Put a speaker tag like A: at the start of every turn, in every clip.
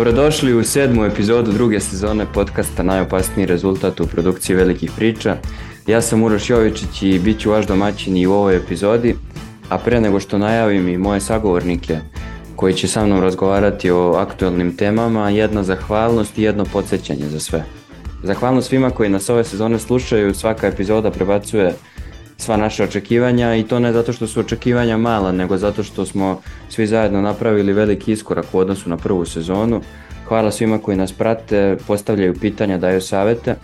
A: Dobrodošli u sedmu epizodu druge sezone podcasta Najopasniji rezultat u produkciji velikih priča. Ja sam Uroš Jovičić i bit ću vaš domaćin i u ovoj epizodi, a pre nego što najavim i moje sagovornike koji će sa mnom razgovarati o aktualnim temama, jedna zahvalnost i jedno podsjećanje za sve. Zahvalnost svima koji nas ove sezone slušaju, svaka epizoda prebacuje sva naša očekivanja i to ne zato što su očekivanja mala, nego zato što smo svi zajedno napravili veliki iskorak u odnosu na prvu sezonu. Hvala svima koji nas prate, postavljaju pitanja, daju savete.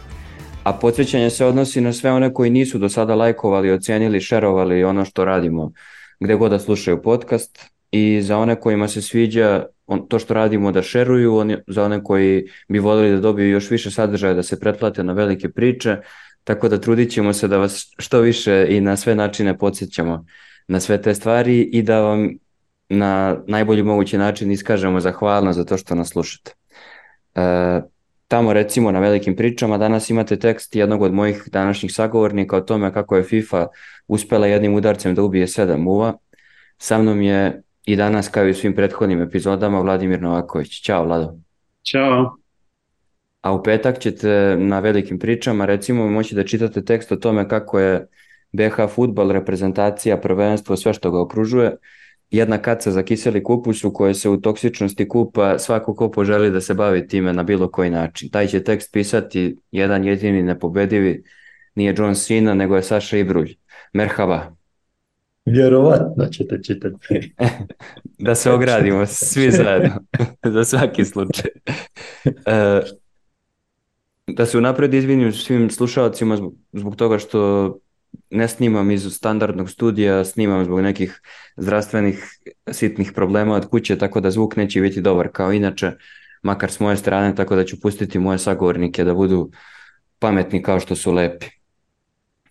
A: A podsjećanje se odnosi na sve one koji nisu do sada lajkovali, ocenili, šerovali ono što radimo gde god da slušaju podcast i za one kojima se sviđa on, to što radimo da šeruju, on, za one koji bi volili da dobiju još više sadržaja, da se pretplate na velike priče, Tako da trudit ćemo se da vas što više i na sve načine podsjećamo na sve te stvari i da vam na najbolji mogući način iskažemo zahvalno za to što nas slušate. E, tamo recimo na velikim pričama danas imate tekst jednog od mojih današnjih sagovornika o tome kako je FIFA uspela jednim udarcem da ubije sedam muva. Sa mnom je i danas kao i u svim prethodnim epizodama Vladimir Novaković. Ćao Vlado.
B: Ćao
A: a u petak ćete na velikim pričama recimo moći da čitate tekst o tome kako je BH futbal, reprezentacija, prvenstvo, sve što ga okružuje, jedna kaca za kiseli kupus u kojoj se u toksičnosti kupa svako ko poželi da se bavi time na bilo koji način. Taj će tekst pisati jedan jedini nepobedivi, nije John Cena, nego je Saša Ibrulj. Merhaba.
B: Vjerovatno ćete čitati.
A: da se ogradimo svi zajedno, za svaki slučaj. Da se unapred izvinim svim slušalcima zbog, zbog toga što ne snimam iz standardnog studija, snimam zbog nekih zdravstvenih sitnih problema od kuće, tako da zvuk neće biti dobar kao inače, makar s moje strane, tako da ću pustiti moje sagovornike da budu pametni kao što su lepi.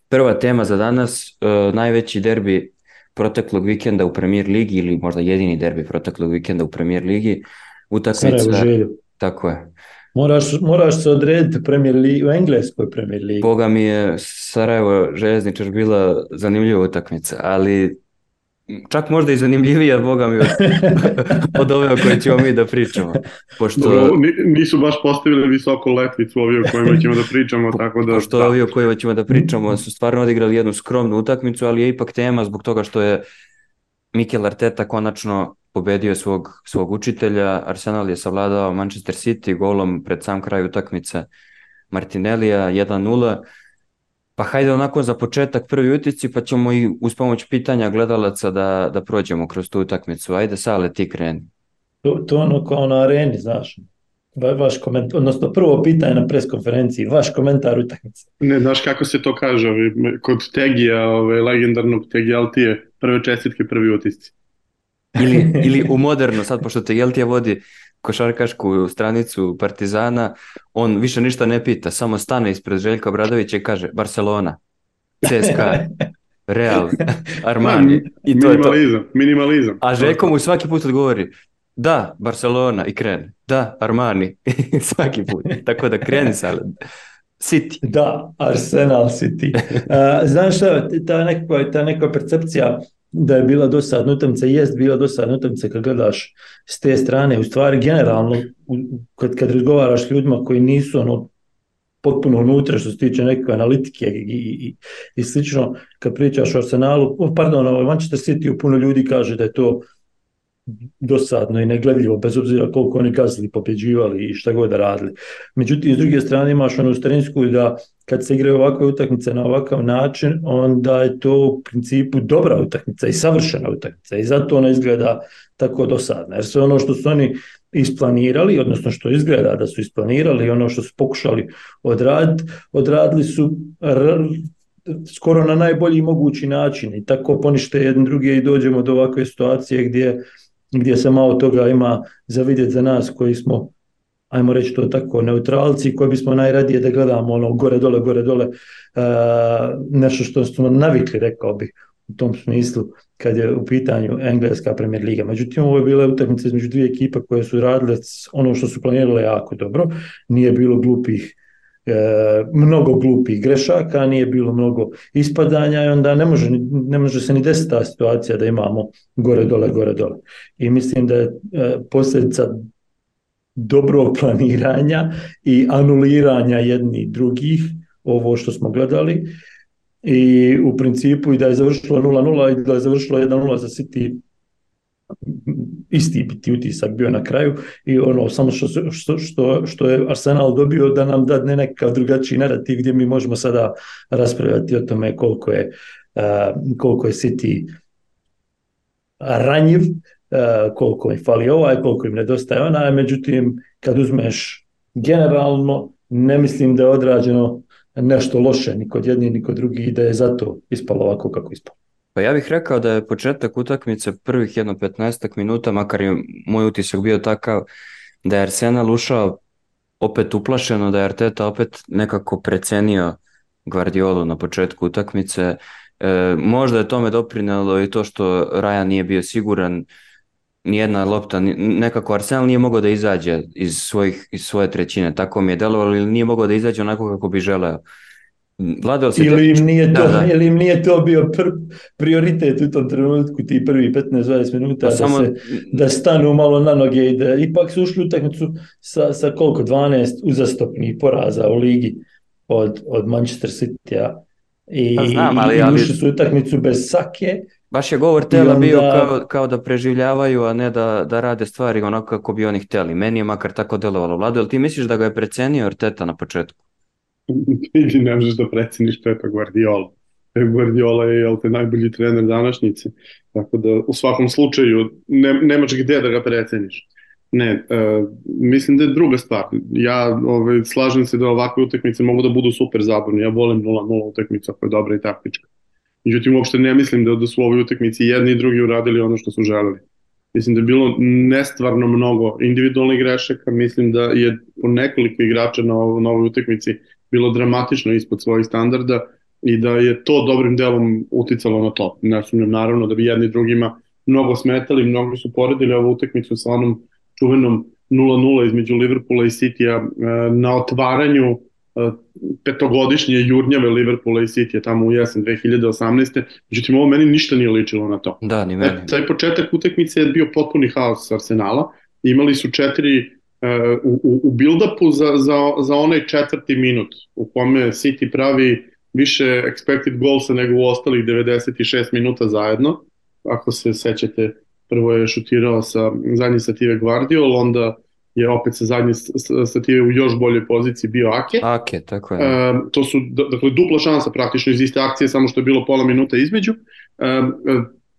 A: Prva tema za danas, uh, najveći derbi proteklog vikenda u Premier Ligi ili možda jedini derbi proteklog vikenda u Premier Ligi, utakmica... Tako je.
B: Moraš, moraš se odrediti Premier League, u engleskoj Premier League.
A: Boga mi je Sarajevo željezničar bila zanimljiva utakmica, ali čak možda i zanimljivija, Boga mi, od, od ove o kojoj ćemo mi da pričamo.
B: Pošto, Dobro, nisu baš postavili visoku letvicu ovi o kojima ćemo da pričamo, tako da...
A: Pošto da. ovi o kojima ćemo da pričamo su stvarno odigrali jednu skromnu utakmicu, ali je ipak tema zbog toga što je Mikel Arteta konačno pobedio svog, svog učitelja, Arsenal je savladao Manchester City golom pred sam kraj utakmice Martinellija 1-0, pa hajde onako za početak prvi utici pa ćemo i uz pomoć pitanja gledalaca da, da prođemo kroz tu utakmicu, ajde Sale ti kreni.
B: To, to ono kao na areni, znaš, vaš komentar, odnosno prvo pitanje na preskonferenciji, vaš komentar utakmice. Ne, znaš kako se to kaže, kod Tegija, ove, legendarnog Tegija Altije, prve čestitke, prvi utisci.
A: Ili, ili u moderno, sad pošto te Jeltija vodi košarkašku stranicu Partizana, on više ništa ne pita, samo stane ispred Željka Bradovića i kaže Barcelona, CSKA, Real, Armani.
B: I to minimalizam, je to. minimalizam.
A: A Željko mu svaki put odgovori, da, Barcelona i krene, da, Armani, svaki put. Tako da kreni sa City.
B: Da, Arsenal City. Uh, znaš šta, ta neka, ta neka percepcija da je bila dosadna utakmica, jest bila dosadna utakmica kad gledaš s te strane, u stvari generalno kad, kad razgovaraš s ljudima koji nisu ono potpuno unutra što se tiče neke analitike i, i, i slično, kad pričaš o Arsenalu, pardon, o Manchester City, puno ljudi kaže da je to dosadno i negledljivo, bez obzira koliko oni gazili, pobjeđivali i šta god da radili. Međutim, s druge strane imaš onu strensku da kad se igraju ovakve utakmice na ovakav način, onda je to u principu dobra utakmica i savršena utakmica i zato ona izgleda tako dosadna. Jer sve ono što su oni isplanirali, odnosno što izgleda da su isplanirali, ono što su pokušali odraditi, odradili su skoro na najbolji mogući način i tako ponište jedne druge i dođemo do ovakve situacije gdje gdje se malo toga ima za vidjeti za nas koji smo ajmo reći to tako, neutralci koji bismo najradije da gledamo ono gore dole, gore dole, nešto što smo navikli, rekao bih, u tom smislu kad je u pitanju engleska premier liga. Međutim, ovo je bila utakmica između dvije ekipa koje su radile ono što su planirale jako dobro. Nije bilo glupih mnogo glupih grešaka, nije bilo mnogo ispadanja i onda ne može, ne može se ni desiti ta situacija da imamo gore dole, gore dole. I mislim da je e, posljedica dobrog planiranja i anuliranja jednih drugih, ovo što smo gledali, i u principu i da je završilo 0-0 i da je završilo 1-0 za City isti biti utisak bio na kraju i ono samo što, što, što, što je Arsenal dobio da nam dadne nekakav drugačiji narativ gdje mi možemo sada raspravljati o tome koliko je, uh, koliko je City ranjiv, uh, koliko im fali ovaj, koliko im nedostaje onaj, međutim kad uzmeš generalno ne mislim da je odrađeno nešto loše ni kod jedni ni kod drugih i da je zato ispalo ovako kako ispalo.
A: Pa ja bih rekao da je početak utakmice prvih jedno 15 minuta, makar je moj utisak bio takav da je Arsenal ušao opet uplašeno, da je Arteta opet nekako precenio Guardiolu na početku utakmice. E, možda je tome doprinelo i to što Raja nije bio siguran, nijedna lopta, nekako Arsenal nije mogao da izađe iz, svojih, iz svoje trećine, tako mi je delovalo, ili nije mogao da izađe onako kako bi želeo.
B: Vladal se ili, im nije to, da, da. ili im nije to bio pr prioritet u tom trenutku, ti prvi 15-20 minuta, pa da, samo... se, da stanu malo na noge i da ipak su ušli utakmicu sa, sa koliko, 12 uzastopnih poraza u ligi od, od Manchester City-a. I, pa znam, ali, i ušli su utakmicu bez sake.
A: Baš je govor tela onda... bio kao, kao da preživljavaju, a ne da, da rade stvari onako kako bi oni hteli. Meni je makar tako delovalo. Vlado, ti misliš da ga je precenio Arteta na početku?
C: Ti ne možeš da preceniš Pepa Guardiola. Pep Guardiola je jel te, najbolji trener današnjice. Tako da u svakom slučaju ne, nemaš gde da ga preceniš. Ne, uh, mislim da je druga stvar. Ja ovaj, slažem se da ovakve utakmice mogu da budu super zabavne. Ja volim 0-0 utakmica koja je dobra i taktička. Međutim, uopšte ne mislim da, da su ovoj utakmici jedni i drugi uradili ono što su želeli. Mislim da je bilo nestvarno mnogo individualnih grešaka. Mislim da je po nekoliko igrača na, na ovoj utakmici bilo dramatično ispod svojih standarda i da je to dobrim delom uticalo na to. Ne sumnjam naravno da bi jedni drugima mnogo smetali, mnogo su poredili ovu utakmicu sa onom čuvenom 0-0 između Liverpoola i City-a e, na otvaranju e, petogodišnje jurnjave Liverpoola i City-a tamo u jesen 2018. Međutim, ovo meni ništa nije ličilo na to.
A: Da, ni meni. E,
C: taj početak utakmice je bio potpuni haos Arsenala. Imali su četiri u, u, u build-upu za, za, za onaj četvrti minut u kome City pravi više expected goalsa nego u ostalih 96 minuta zajedno. Ako se sećate, prvo je šutirao sa zadnji sative Guardiol, onda je opet sa zadnje stative u još boljoj poziciji bio Ake.
A: Ake, tako je.
C: E, to su, dakle, dupla šansa praktično iz iste akcije, samo što je bilo pola minuta između. E,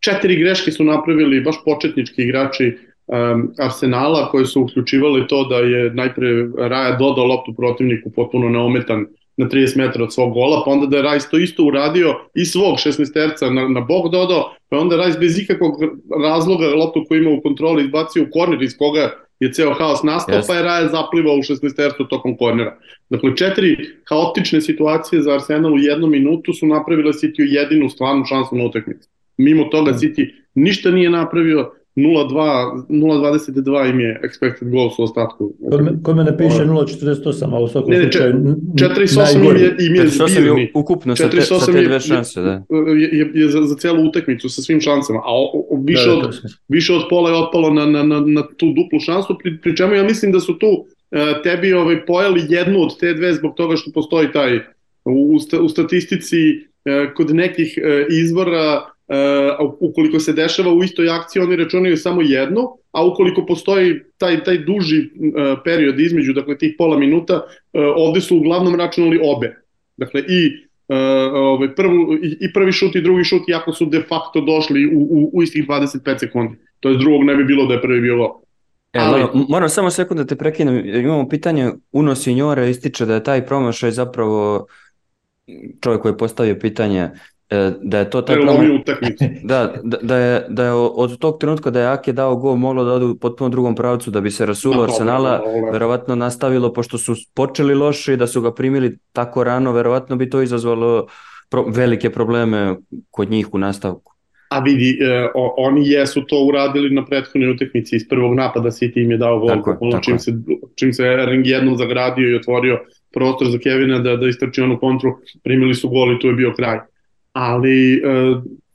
C: četiri greške su napravili baš početnički igrači um, Arsenala koje su uključivali to da je najpre Raja dodao loptu protivniku potpuno neometan na 30 metara od svog gola, pa onda da je Rajs to isto uradio i svog 16-terca na, na bok dodao, pa onda Rajs bez ikakvog razloga loptu koju ima u kontroli izbacio u korner iz koga je ceo haos nastao, yes. pa je Raja zaplivao u 16-tercu tokom kornera. Dakle, četiri haotične situacije za Arsenal u jednu minutu su napravile City jedinu stvarnu šansu na utakmici. Mimo toga City ništa nije napravio, 0.22 im je expected goals u ostatku.
B: Kod, me, kod mene piše 0.48, ali u svakom
C: ne, slučaju 4.8 im je, im je zbirni.
A: ukupno sa te, sa te dve šanse, da.
C: Je, je, je za, za celu utakmicu sa svim šansama, a o, o, više, da, da, od, više od pola je otpalo na, na, na, na tu duplu šansu, pri, pri čemu ja mislim da su tu uh, tebi ovaj, pojeli jednu od te dve zbog toga što postoji taj u, u statistici uh, kod nekih uh, izvora Uh, ukoliko se dešava u istoj akciji, oni računaju samo jedno, a ukoliko postoji taj, taj duži uh, period između, dakle tih pola minuta, uh, ovde su uglavnom računali obe. Dakle, i uh, ovaj, prvu, i, i prvi šut i drugi šut, iako su de facto došli u, u, u istih 25 sekundi. To je drugog ne bi bilo da je prvi bio gol.
A: E, Ali... moram, moram samo sekund da te prekinem, imamo pitanje, Uno Signore ističe da je taj promašaj zapravo čovjek koji je postavio pitanje E, da je to taj
C: problem,
A: da, da, da, je, da je od tog trenutka da je Ake dao gol moglo da ode u potpuno drugom pravcu da bi se rasulo Arsenala verovatno nastavilo pošto su počeli loše i da su ga primili tako rano verovatno bi to izazvalo pro, velike probleme kod njih u nastavku.
C: A vidi, eh, oni jesu to uradili na prethodnoj utakmici iz prvog napada City im je dao gol. Tako, tako čim, se, čim se Ering jednom zagradio i otvorio prostor za Kevina da, da istrči onu kontru primili su gol i tu je bio kraj ali e,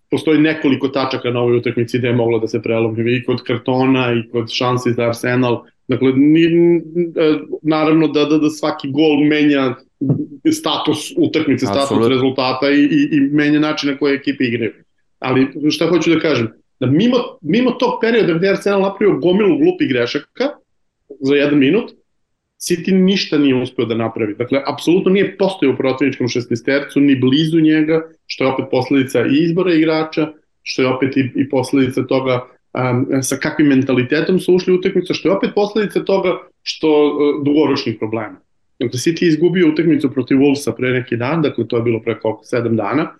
C: postoji nekoliko tačaka na ovoj utakmici gde je moglo da se prelomi i kod kartona i kod šansi za Arsenal Dakle, ni, naravno da, da, da svaki gol menja status utakmice, status
A: Apsolutno.
C: rezultata i, i, i menja način na koje ekipe igraju. Ali šta hoću da kažem, da mimo, mimo tog perioda gde je Arsenal napravio gomilu glupih grešaka za jedan minut, City ništa nije uspeo da napravi. Dakle, apsolutno nije postojao u protivničkom šestistercu, ni blizu njega, što je opet posledica i izbora igrača, što je opet i, i posledica toga um, sa kakvim mentalitetom su ušli u utakmicu, što je opet posledica toga što uh, dugoročnih problema. Dakle, City je izgubio utakmicu protiv Wolvesa pre neki dan, dakle to je bilo pre koliko, sedam dana,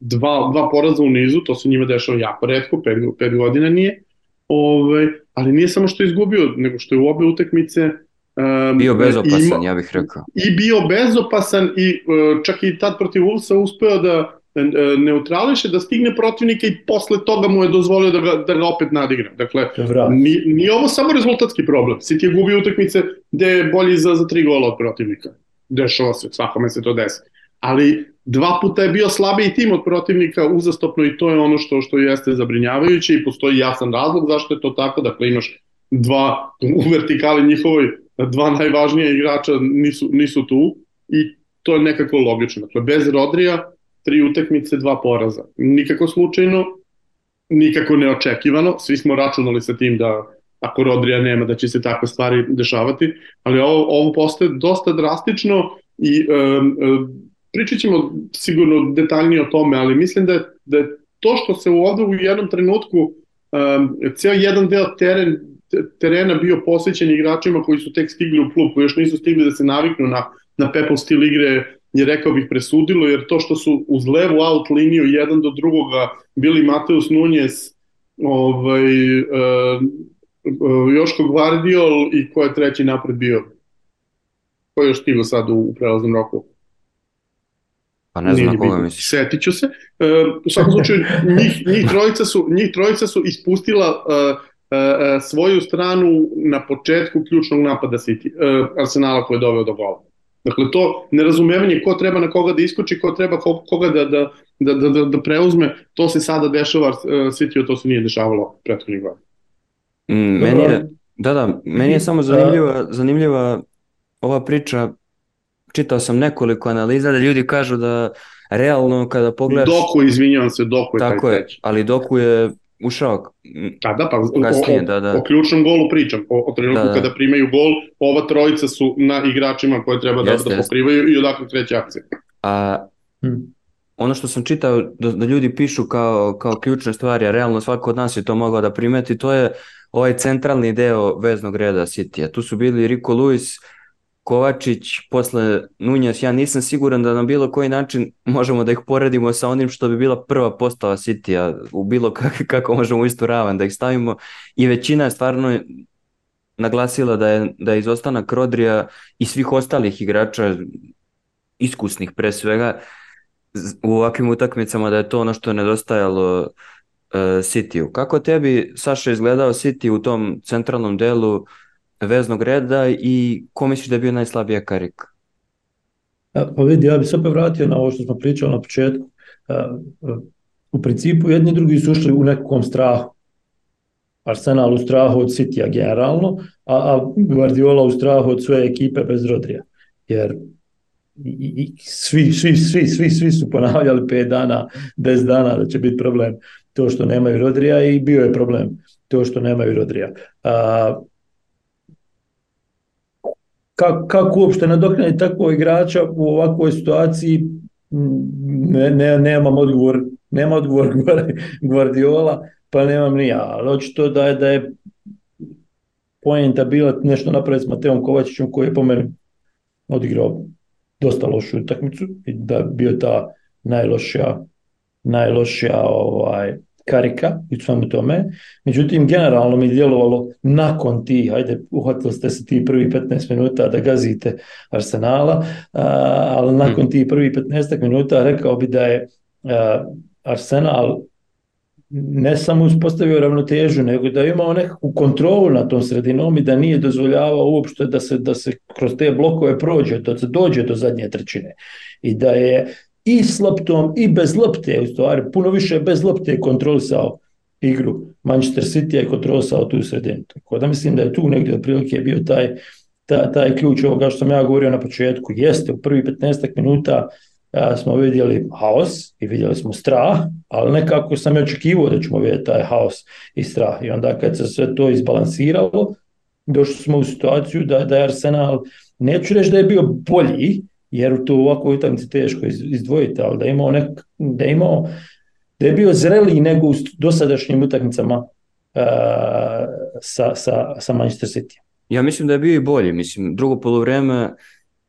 C: dva, dva poraza u nizu, to se njima dešava jako redko, pet, pet godina nije, Ove, ali nije samo što je izgubio, nego što je u obe utakmice um,
A: Bio bezopasan,
C: ima-
A: ja bih rekao.
C: i bio bezopasan i uh, čak i tad protiv Wolvesa uspeo da uh, neutrališe, da stigne protivnika i posle toga mu je dozvolio da ga, da ga opet nadigra. Dakle. Ni, nije ovo samo rezultatski problem. City je gubio utakmice gde je bolji za, za tri gola od protivnika. Dešava se, svakome se to desi. Ali dva puta je bio slabiji tim od protivnika uzastopno i to je ono što što jeste zabrinjavajuće i postoji jasan razlog zašto je to tako. Dakle, imaš dva u vertikali njihovoj, dva najvažnija igrača nisu, nisu tu i to je nekako logično. Dakle, bez Rodrija, tri utakmice, dva poraza. Nikako slučajno, nikako neočekivano, svi smo računali sa tim da ako Rodrija nema da će se takve stvari dešavati, ali ovo, ovo postaje dosta drastično i um, um, pričat ćemo sigurno detaljnije o tome, ali mislim da da je to što se ovde u jednom trenutku um, ceo jedan deo teren, terena bio posvećen igračima koji su tek stigli u klub, koji još nisu stigli da se naviknu na, na Pepple stil igre, je rekao bih presudilo, jer to što su uz levu out liniju jedan do drugoga bili Mateus Nunez, ovaj, uh, Joško Gvardiol i ko je treći napred bio? Ko je još stigao sad u, u prelaznom roku?
A: Pa ne znam koga misliš.
C: Setit ću se. Uh, u svakom slučaju, njih, njih, trojica su, njih trojica su ispustila uh, svoju stranu na početku ključnog napada City, uh, Arsenala koji je doveo do gola. Dakle, to nerazumevanje ko treba na koga da iskoči, ko treba koga da, da, da, da, da, da preuzme, to se sada dešava uh, City, to se nije dešavalo prethodnih godina.
A: Mm, meni je, da, da, meni je samo zanimljiva, zanimljiva ova priča, čitao sam nekoliko analiza da ljudi kažu da realno kada pogledaš...
C: Doku, izvinjavam se, Doku je
A: tako
C: taj
A: je,
C: treći.
A: ali Doku je ušao.
C: Da, da, pa o,
A: Kasnije,
C: o,
A: da, da.
C: o ključnom golu pričam, o, o trenutku
A: Da, da.
C: kada primaju gol, ova trojica su na igračima koje treba da,
A: Jeste,
C: da
A: jeste.
C: pokrivaju i odakle kreće akcija.
A: A
B: Hmm.
A: ono što sam čitao da, da ljudi pišu kao, kao ključne stvari, a realno svako od nas je to mogao da primeti, to je ovaj centralni deo veznog reda City-a. Tu su bili Rico Lewis, Kovačić, posle Nunjas, ja nisam siguran da na bilo koji način možemo da ih poredimo sa onim što bi bila prva postava City-a, u bilo kak, kako možemo u istu ravan da ih stavimo i većina je stvarno naglasila da je, da je izostanak Rodrija i svih ostalih igrača iskusnih pre svega u ovakvim utakmicama da je to ono što je nedostajalo uh, City-u. Kako tebi, Saša, izgledao City u tom centralnom delu veznog reda i ko misliš da je bio najslabija karika?
B: Pa vidi, ja bih se opet vratio na ovo što smo pričali na početku. U principu jedni i drugi su ušli u nekom strahu. Arsenal u strahu od City-a generalno, a, a Guardiola u strahu od svoje ekipe bez Rodrija. Jer i, i, svi, svi, svi, svi, svi su ponavljali 5 dana, 10 dana da će biti problem to što nemaju Rodrija i bio je problem to što nemaju Rodrija. A, kako, kako uopšte nadoknati takvog igrača u ovakvoj situaciji ne, ne, nemam odgovor nema odgovor Guardiola pa nemam ni ja, ali očito da je, da je poenta bila nešto napraviti s Mateom Kovačićem koji je po meni odigrao dosta lošu utakmicu i da bio ta najlošija najlošija ovaj, karika i svemu tome. Međutim, generalno mi je djelovalo nakon tih, ajde, uhvatili ste se ti prvi 15 minuta da gazite Arsenala, a, ali nakon tih prvi 15 minuta rekao bi da je a, Arsenal ne samo uspostavio ravnotežu, nego da je imao nekakvu kontrolu na tom sredinom i da nije dozvoljavao uopšte da se, da se kroz te blokove prođe, da se dođe do zadnje trećine. I da je i s loptom i bez lopte, u stvari puno više bez lopte kontrolisao igru Manchester City je kontrolisao tu sredinu. Tako da mislim da je tu negdje otprilike bio taj, taj, taj ključ ovoga što sam ja govorio na početku. Jeste, u prvi 15 minuta a, smo vidjeli haos i vidjeli smo strah, ali nekako sam je očekivao da ćemo vidjeti taj haos i strah. I onda kad se sve to izbalansiralo, došli smo u situaciju da, da je Arsenal, neću reći da je bio bolji, jer u to ovako utakmici teško izdvojiti, ali da je imao, nek, da je imao da je bio zreliji nego u dosadašnjim utakmicama uh, sa, sa, sa Manchester City.
A: Ja mislim da je bio i bolji. Mislim, drugo polovreme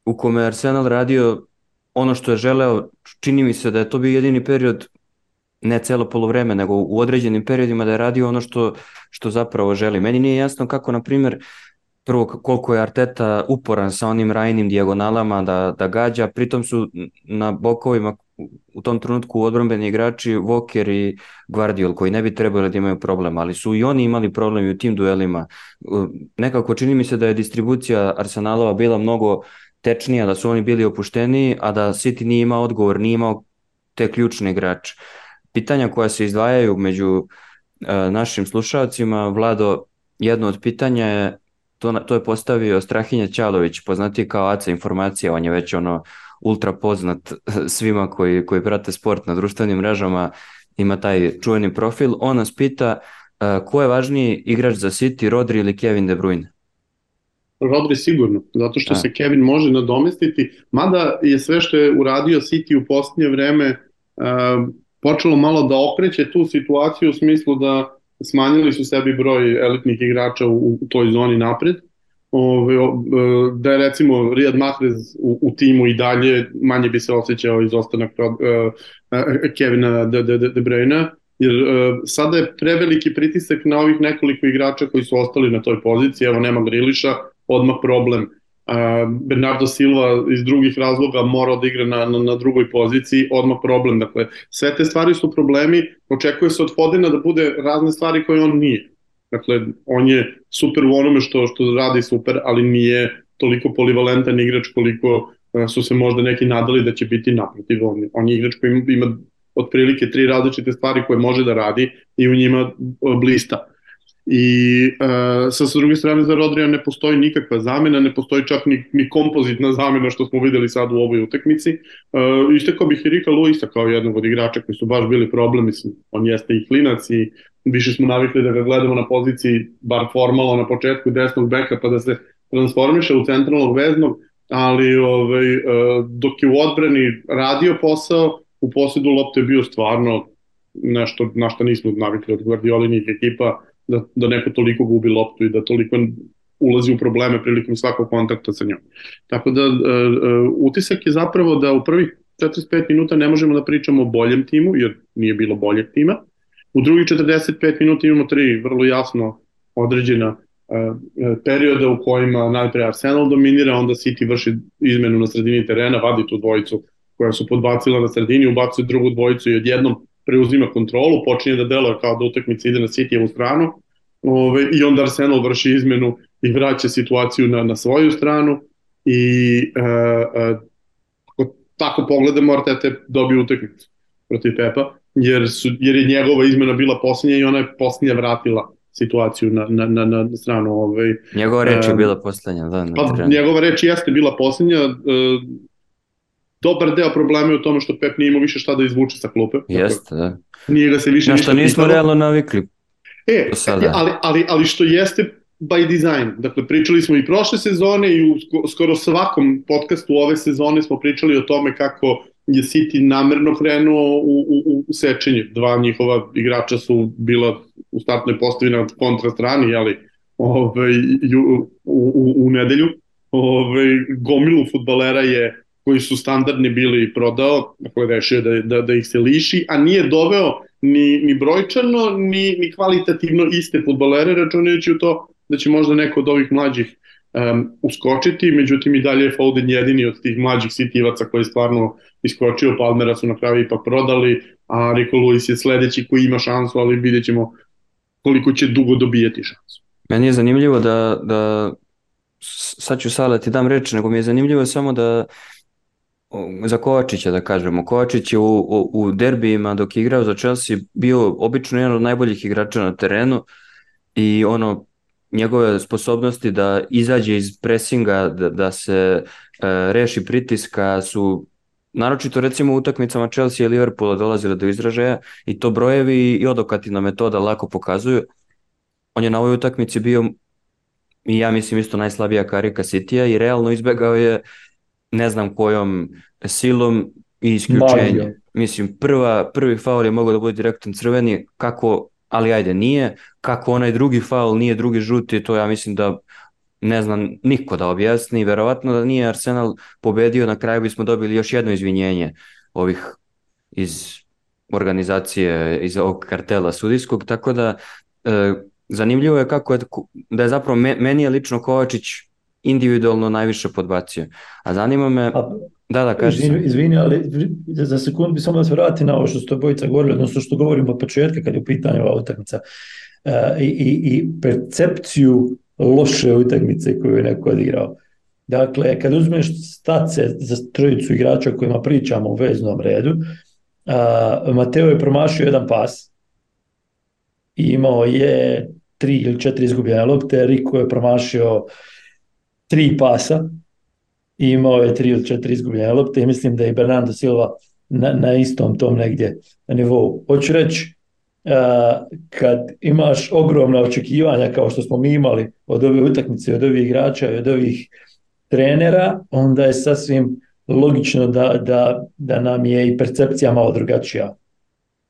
A: u kome je Arsenal radio ono što je želeo, čini mi se da je to bio jedini period ne celo polovreme, nego u određenim periodima da je radio ono što, što zapravo želi. Meni nije jasno kako, na primjer, prvo koliko je Arteta uporan sa onim rajnim dijagonalama da, da gađa, pritom su na bokovima u tom trenutku odbrambeni igrači Walker i Guardiol koji ne bi trebali da imaju problem, ali su i oni imali problem i u tim duelima. Nekako čini mi se da je distribucija Arsenalova bila mnogo tečnija, da su oni bili opušteniji, a da City nije imao odgovor, nije imao te ključne igrače. Pitanja koja se izdvajaju među uh, našim slušalcima, Vlado, jedno od pitanja je to, to je postavio Strahinja Ćalović, poznati kao Aca informacija, on je već ono ultra poznat svima koji, koji prate sport na društvenim mrežama, ima taj čuveni profil. On nas pita uh, ko je važniji igrač za City, Rodri ili Kevin De Bruyne?
C: Rodri sigurno, zato što A. se Kevin može nadomestiti, mada je sve što je uradio City u posljednje vreme uh, počelo malo da okreće tu situaciju u smislu da smanjili su sebi broj elitnih igrača u, u toj zoni napred. Ove, da je recimo Riyad Mahrez u, u timu i dalje manje bi se osjećao izostanak uh, uh, Kevina De, De, De Bruyne, jer uh, sada je preveliki pritisak na ovih nekoliko igrača koji su ostali na toj poziciji, evo nema Griliša, odmah problem. Bernardo Silva iz drugih razloga mora da igra na, na, na drugoj poziciji, odmah problem. Dakle, sve te stvari su problemi, očekuje se od Fodena da bude razne stvari koje on nije. Dakle, on je super u onome što, što radi super, ali nije toliko polivalentan igrač koliko su se možda neki nadali da će biti naprotiv. On, on je igrač koji ima, ima otprilike tri različite stvari koje može da radi i u njima blista. I uh, sa, sa druge strane za Rodrija ne postoji nikakva zamena, ne postoji čak ni, ni kompozitna zamena što smo videli sad u ovoj utakmici. Uh, istekao bih i Rika Luisa kao jednog od igrača koji su baš bili problem, mislim, on jeste i klinac i više smo navikli da ga gledamo na poziciji, bar formalno na početku desnog beka pa da se transformiše u centralnog veznog, ali ovaj, uh, dok je u odbrani radio posao, u posledu lopte je bio stvarno nešto na što nismo navikli od Guardiolinih ekipa, da, da neko toliko gubi loptu i da toliko ulazi u probleme prilikom svakog kontakta sa njom. Tako da uh, uh, utisak je zapravo da u prvih 45 minuta ne možemo da pričamo o boljem timu, jer nije bilo boljeg tima. U drugih 45 minuta imamo tri vrlo jasno određena uh, perioda u kojima najpre Arsenal dominira, onda City vrši izmenu na sredini terena, vadi tu dvojicu koja su podbacila na sredini, ubacuje drugu dvojicu i odjednom preuzima kontrolu, počinje da deluje kao da utakmica ide na City-evu stranu ove, i onda Arsenal vrši izmenu i vraća situaciju na, na svoju stranu i e, e, ako tako pogledamo Arteta dobio utakmicu protiv Pepa jer, su, jer je njegova izmena bila posljednja i ona je posljednja vratila situaciju na, na, na, na stranu. Ovaj,
A: njegova reč je bila posljednja. Da,
C: pa, njegova reč jeste bila posljednja. E, dobar deo problema je u tome što Pep nije imao više šta da izvuče sa klupe.
A: Jeste, da.
C: Nije ga se više
A: Na što nismo pitalo. realno navikli.
C: E, ali, ali, ali što jeste by design. Dakle, pričali smo i prošle sezone i u skoro svakom podcastu ove sezone smo pričali o tome kako je City namerno krenuo u, u, u sečenje. Dva njihova igrača su bila u startnoj postavi na kontra strani, ali ovaj, u, u, u nedelju. Ovaj, gomilu futbalera je koji su standardni bili prodao, dakle rešio da, da, da ih se liši, a nije doveo ni, ni brojčano, ni, ni kvalitativno iste futbolere, računajući u to da će možda neko od ovih mlađih um, uskočiti, međutim i dalje je Foden jedini od tih mlađih sitivaca koji je stvarno iskočio, Palmera su na kraju ipak prodali, a Rico Lewis je sledeći koji ima šansu, ali vidjet ćemo koliko će dugo dobijeti šansu.
A: Meni je zanimljivo da, da sad ću Sale ti dam reč, nego mi je zanimljivo samo da za Kovačića da kažemo. Kovačić je u, u, u derbijima dok je igrao za Chelsea bio obično jedan od najboljih igrača na terenu i ono njegove sposobnosti da izađe iz presinga, da, da se e, reši pritiska su naročito recimo u utakmicama Chelsea i Liverpoola dolazile do izražaja i to brojevi i odokativna metoda lako pokazuju. On je na ovoj utakmici bio i ja mislim isto najslabija karika Citya i realno izbegao je ne znam kojom silom i isključenje. Magio. Mislim, prva, prvi faul je mogao da bude direktan crveni, kako, ali ajde, nije. Kako onaj drugi faul nije drugi žuti, to ja mislim da ne znam niko da objasni. Verovatno da nije Arsenal pobedio, na kraju bismo dobili još jedno izvinjenje ovih iz organizacije, iz ovog kartela sudijskog, tako da e, zanimljivo je kako je, da je zapravo meni je lično Kovačić individualno najviše podbacio. A zanima me... A, da, da, kaži
B: izvini, izvini, ali za sekundu bi samo da se vrati na ovo što ste bojica govorili, odnosno što govorimo od početka kad je u pitanju ova utakmica. E, i, i, I percepciju loše utakmice koju je neko odigrao. Dakle, kad uzmeš stace za trojicu igrača o kojima pričamo u veznom redu, a, Mateo je promašio jedan pas i imao je tri ili četiri izgubljene lopte, Riko je promašio tri pasa i imao je tri ili četiri izgubljene lopte i mislim da je Bernardo Silva na, na istom tom negdje nivou. Hoću reći, kad imaš ogromna očekivanja kao što smo mi imali od ove utakmice, od ovih igrača i od ovih trenera, onda je sasvim logično da, da, da nam je i percepcija malo drugačija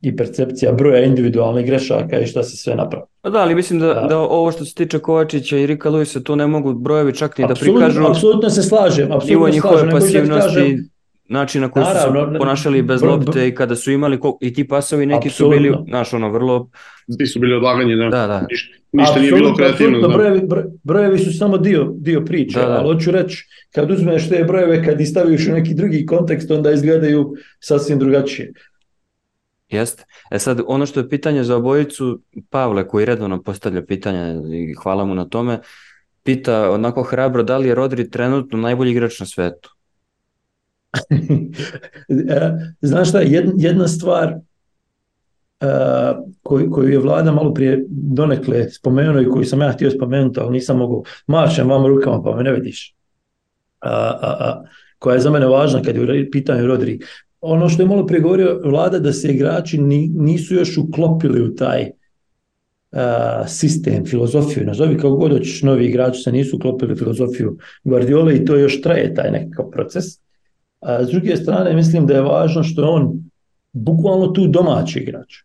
B: i percepcija broja individualnih grešaka i šta se sve napravi.
A: Pa da, ali mislim da, da. da ovo što se tiče Kovačića i Rika Luisa, tu ne mogu brojevi čak ni absolutno, da prikažu
B: apsolutno se slažem, apsolutno
A: se slažem. pasivnosti, kažem, način na koji Naravno, su se ponašali bez lopte i kada su imali i ti pasovi neki absolutno. su bili, znaš, ono, vrlo...
C: Ti su bili odlaganje, da.
A: Da, da.
C: Niš, ništa nije bilo kreativno. Da.
B: Brojevi, brojevi su samo dio, dio priče, da, da. ali hoću reći, kad uzmeš te brojeve, kad ih staviš u neki drugi kontekst, onda izgledaju sasvim drugačije.
A: Jeste. E sad, ono što je pitanje za obojicu, Pavle koji redovno postavlja pitanja i hvala mu na tome, pita onako hrabro da li je Rodri trenutno najbolji igrač na svetu?
B: E, znaš šta, jedna stvar uh, koju, koju je vlada malo prije donekle spomenuo i koju sam ja htio spomenuti, ali nisam mogu, mašem vam rukama pa me ne vidiš, uh, uh, koja je za mene važna kad je u pitanju Rodri. Ono što je malo prije govorio vlada da se igrači nisu još uklopili u taj sistem, filozofiju, nazovi kako god hoćeš, novi igrači se nisu uklopili filozofiju Guardiola i to još traje taj nekakav proces. A s druge strane, mislim da je važno što je on bukvalno tu domaći igrač.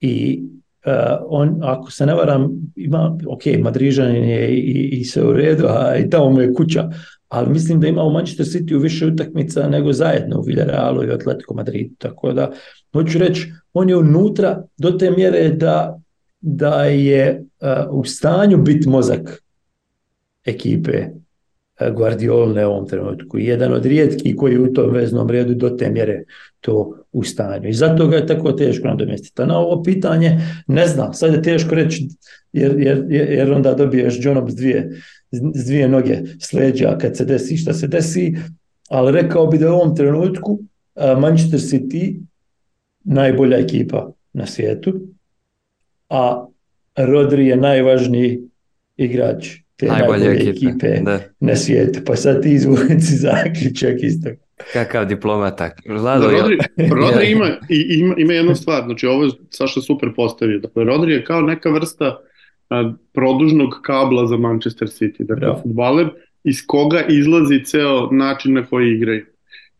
B: I uh, on, ako se ne varam, ima, ok, Madrižanin je i, i sve u redu, a i tamo mu je kuća, ali mislim da ima u Manchester City u više utakmica nego zajedno u Villarealu i Atletico Madrid. Tako da, hoću reći, on je unutra do te mjere da, da je uh, u stanju biti mozak ekipe Guardiolne u ovom trenutku. Jedan od rijetkih koji u tom veznom redu do te mjere to u stanju. I zato ga je tako teško nadomjestiti. Na ovo pitanje ne znam, sad je teško reći jer, jer, jer onda dobiješ Jonom s dvije, s dvije noge sleđa kad se desi šta se desi, ali rekao bi da u ovom trenutku Manchester City najbolja ekipa na svijetu, a Rodri je najvažniji igrač te najbolje, najbolje ekipe, ekipe da. na svijetu. Pa sad ti izvuci zaključak isto.
A: Kakav diplomata.
C: Vlado, da, Rodri, Rodri ima, ima, ima jednu stvar, znači ovo je Saša super postavio. Dakle, Rodri je kao neka vrsta a, produžnog kabla za Manchester City. Dakle, da. futbaler iz koga izlazi ceo način na koji igraju.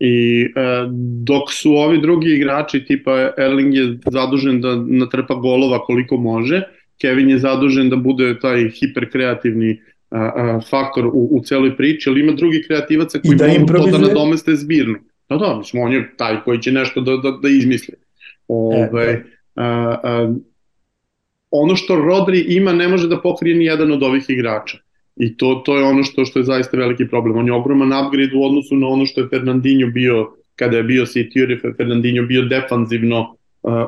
C: I e, dok su ovi drugi igrači tipa Erling je zadužen da natrpa golova koliko može, Kevin je zadužen da bude taj hiperkreativni a, a, faktor u, u celoj priči, ali ima drugi kreativaca koji da mogu to da nadomeste zbirno. Da, da, mislim, on je taj koji će nešto da, da, da izmisli. Ove, e, a, a, ono što Rodri ima ne može da pokrije ni jedan od ovih igrača. I to, to je ono što, što je zaista veliki problem. On je ogroman upgrade u odnosu na ono što je Fernandinho bio kada je bio City, jer je Fernandinho bio defanzivno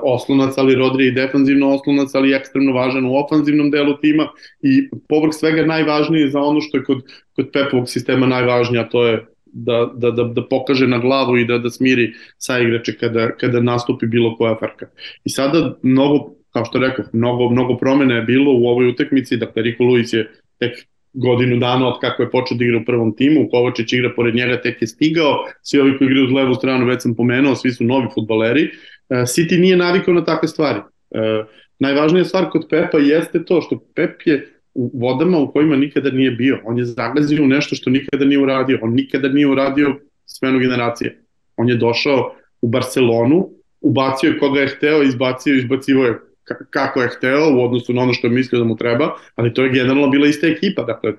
C: oslonac, ali Rodri je defanzivno oslonac, ali ekstremno važan u ofanzivnom delu tima i povrh svega najvažniji za ono što je kod, kod Pepovog sistema najvažnije, a to je da, da, da, da pokaže na glavu i da, da smiri sa igrače kada, kada nastupi bilo koja frka. I sada mnogo, kao što rekao, mnogo, mnogo promene je bilo u ovoj utakmici, dakle Riko Luis je tek godinu dana od kako je počeo da igra u prvom timu, Kovačić igra pored njega, tek je stigao, svi ovi koji igraju uz levu stranu, već sam pomenuo, svi su novi futbaleri. E, City nije navikao na takve stvari. E, najvažnija stvar kod Pepa jeste to što Pep je u vodama u kojima nikada nije bio. On je zagazio u nešto što nikada nije uradio. On nikada nije uradio smenu generacije. On je došao u Barcelonu, ubacio je koga je hteo, izbacio, izbacivo je kako je hteo u odnosu na ono što je mislio da mu treba, ali to je generalno bila ista ekipa, dakle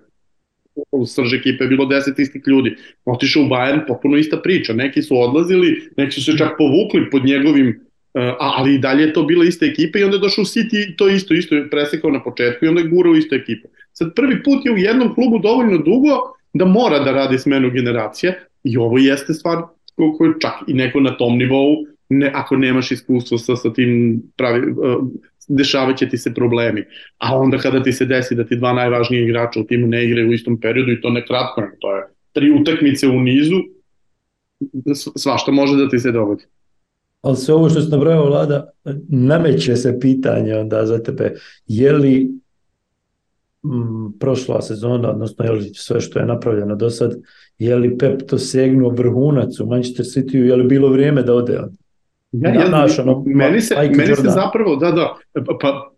C: u srž ekipe je bilo 10 istih ljudi. Otišao u Bayern, potpuno ista priča. Neki su odlazili, neki su se čak povukli pod njegovim ali i dalje je to bila ista ekipa i onda je došao u City to isto, isto je presekao na početku i onda je gurao istu ekipu. Sad prvi put je u jednom klubu dovoljno dugo da mora da radi smenu generacije i ovo jeste stvar koju čak i neko na tom nivou, ne, ako nemaš iskustvo sa, sa tim pravi, uh, dešavat će ti se problemi. A onda kada ti se desi da ti dva najvažnije igrača u timu ne igraju u istom periodu i to ne kratko, to je tri utakmice u nizu, svašta može da ti se dogodi.
B: Ali sve ovo što se nabrojao vlada, nameće se pitanje onda za tebe, je li m, prošla sezona, odnosno je li sve što je napravljeno do sad, je li Pep to segnuo vrhunac u Manchester City, je li bilo vrijeme da ode on?
C: Ja, ja, naš, ono, meni se, meni se zapravo, da, da, pa, pa,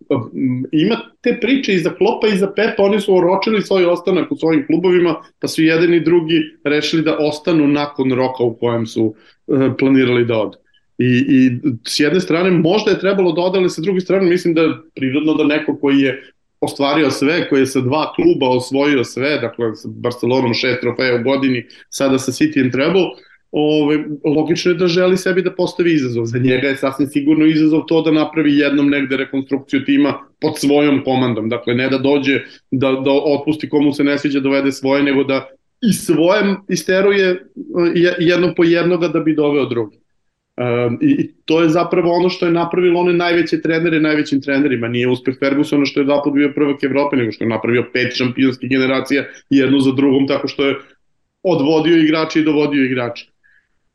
C: ima te priče i za Klopa i za Pepa, oni su oročili svoj ostanak u svojim klubovima, pa su jedan i drugi rešili da ostanu nakon roka u kojem su uh, planirali da odu. I, I s jedne strane možda je trebalo da ode, ali sa druge strane mislim da je prirodno da neko koji je ostvario sve, koji je sa dva kluba osvojio sve, dakle sa Barcelonom šest trofeja u godini, sada sa City trebalo, ove, logično je da želi sebi da postavi izazov. Za njega je sasvim sigurno izazov to da napravi jednom negde rekonstrukciju tima pod svojom komandom. Dakle, ne da dođe, da, da otpusti komu se ne sviđa, dovede svoje, nego da i svojem isteruje e, jedno po jednoga da bi doveo drugi. Um, i, to je zapravo ono što je napravilo one najveće trenere najvećim trenerima. Nije uspeh Fergusona što je dva bio prvak Evrope, nego što je napravio pet šampionskih generacija jednu za drugom tako što je odvodio igrače i dovodio igrače.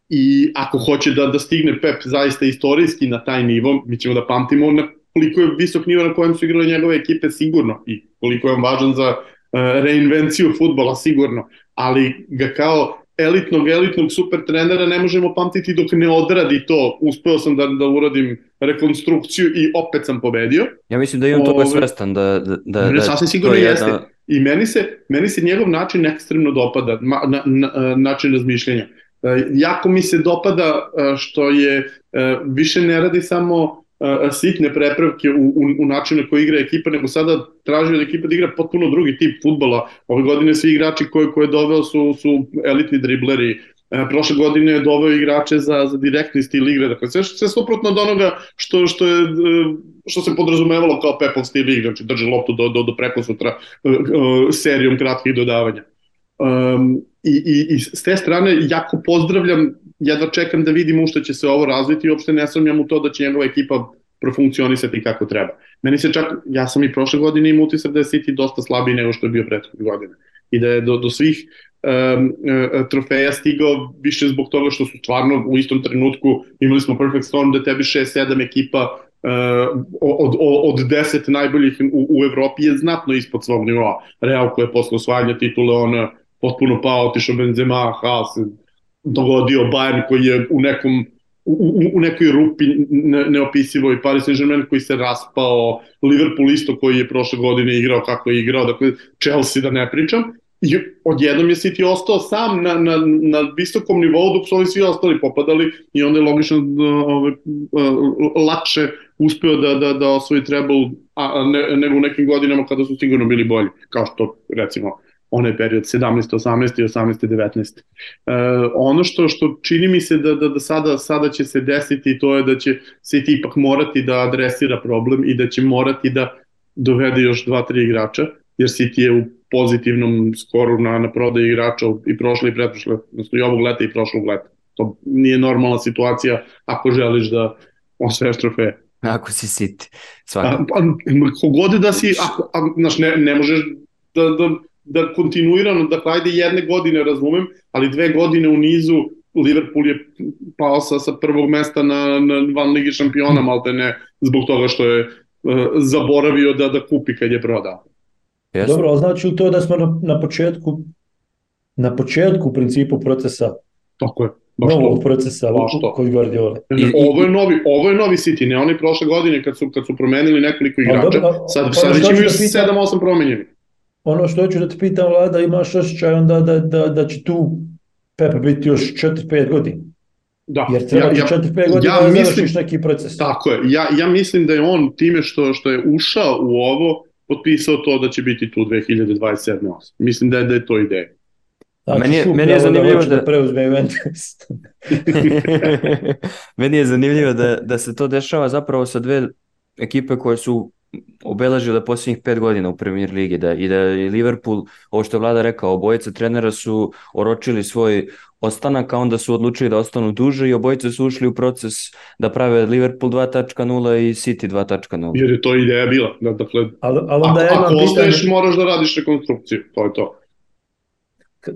C: I ako hoće da, da stigne Pep zaista istorijski na taj nivo, mi ćemo da pamtimo na koliko je visok nivo na kojem su igrale njegove ekipe sigurno i koliko je on važan za uh, reinvenciju futbola sigurno, ali ga kao elitnog, elitnog super trenera ne možemo pamtiti dok ne odradi to. Uspeo sam da, da uradim rekonstrukciju i opet sam pobedio.
A: Ja mislim da je on toga svestan. Da, da, da,
C: da, sasvim sigurno je jeste. Jedna... I meni se, meni se njegov način ekstremno dopada, ma, na, na, način razmišljenja. E, jako mi se dopada e, što je e, više ne radi samo sitne prepravke u, u, u načinu koji igra ekipa, nego sada traži od ekipa da igra potpuno drugi tip futbola. Ove godine svi igrači koje, koje je doveo su, su elitni dribleri, E, prošle godine je doveo igrače za, za direktni stil igre, dakle sve, sve suprotno od onoga što, što, je, što se podrazumevalo kao Pepov stil igre, znači drži loptu do, do, do preko sutra serijom kratkih dodavanja. Um, i, i, I s te strane jako pozdravljam, jedva čekam da vidim u što će se ovo razviti i uopšte ne sumnjam u to da će njegova ekipa profunkcionisati kako treba. Meni se čak, ja sam i prošle godine imao utisak da je City dosta slabiji nego što je bio prethodne godine. I da je do, do svih um, trofeja stigao više zbog toga što su stvarno u istom trenutku imali smo Perfect Storm da tebi 6-7 ekipa uh, od, od, od 10 najboljih u, u Evropi je znatno ispod svog nivoa. Real koji je posle osvajanja titule on potpuno pao, otišao Benzema, Haas, dogodio Bayern koji je u nekom u, u nekoj rupi ne, neopisivoj Paris Saint-Germain koji se raspao, Liverpool isto koji je prošle godine igrao kako je igrao, dakle Chelsea da ne pričam. I odjednom je City ostao sam na, na, na visokom nivou dok su ovi svi ostali popadali i onda je logično da ove, lakše uspeo da, da, da osvoji treble a, ne, nego u nekim godinama kada su sigurno bili bolji, kao što recimo onaj period 17. 18. i 18. 19. Uh, ono što što čini mi se da, da, da sada, sada će se desiti to je da će City ipak morati da adresira problem i da će morati da dovede još dva, tri igrača, jer City je u pozitivnom skoru na, na prodaju igrača i prošle i pretprošle, odnosno i ovog leta i prošlog leta. To nije normalna situacija ako želiš da osveš trofeje.
A: Ako si City, svakako.
C: Pa, kogode da si, ako, a, znaš, ne, ne možeš da, da da kontinuirano, da ajde jedne godine razumem, ali dve godine u nizu Liverpool je pao sa, sa prvog mesta na, na van Ligi šampiona, malte ne, zbog toga što je uh, zaboravio da, da kupi kad je prodao.
B: Yes. Dobro, ali znači to da smo na, na početku na početku u principu procesa
C: Tako je.
B: Baš novog to. procesa baš to. kod Guardiola.
C: I, ovo je novi, ovo je novi City, ne oni prošle godine kad su kad su promenili nekoliko igrača. Dobro, sad sad već imaju 7-8 da promenjeni.
B: Ono što hoću da te pitam, Vlada, imaš osjećaj onda da, da, da će tu Pepe biti još 4-5 godina.
C: Da.
B: Jer treba ja, ja, 4-5 godina ja da mislim, neki proces.
C: Tako je. Ja, ja mislim da je on time što, što je ušao u ovo potpisao to da će biti tu 2027. Mislim da je, da je to ideja.
A: Znači, meni je, meni je da zanimljivo da,
B: da preuzme Juventus.
A: meni je zanimljivo da, da se to dešava zapravo sa dve ekipe koje su obeležile posljednjih pet godina u Premier Ligi da, i da je Liverpool, ovo što je Vlada rekao, obojica trenera su oročili svoj ostanak, a onda su odlučili da ostanu duže i obojice su ušli u proces da prave Liverpool 2.0 i City 2.0.
C: Jer je to ideja bila. Da, dakle,
B: ali, ali onda
C: ako, ja ako ostaješ, pitanje... moraš da radiš rekonstrukciju. To je to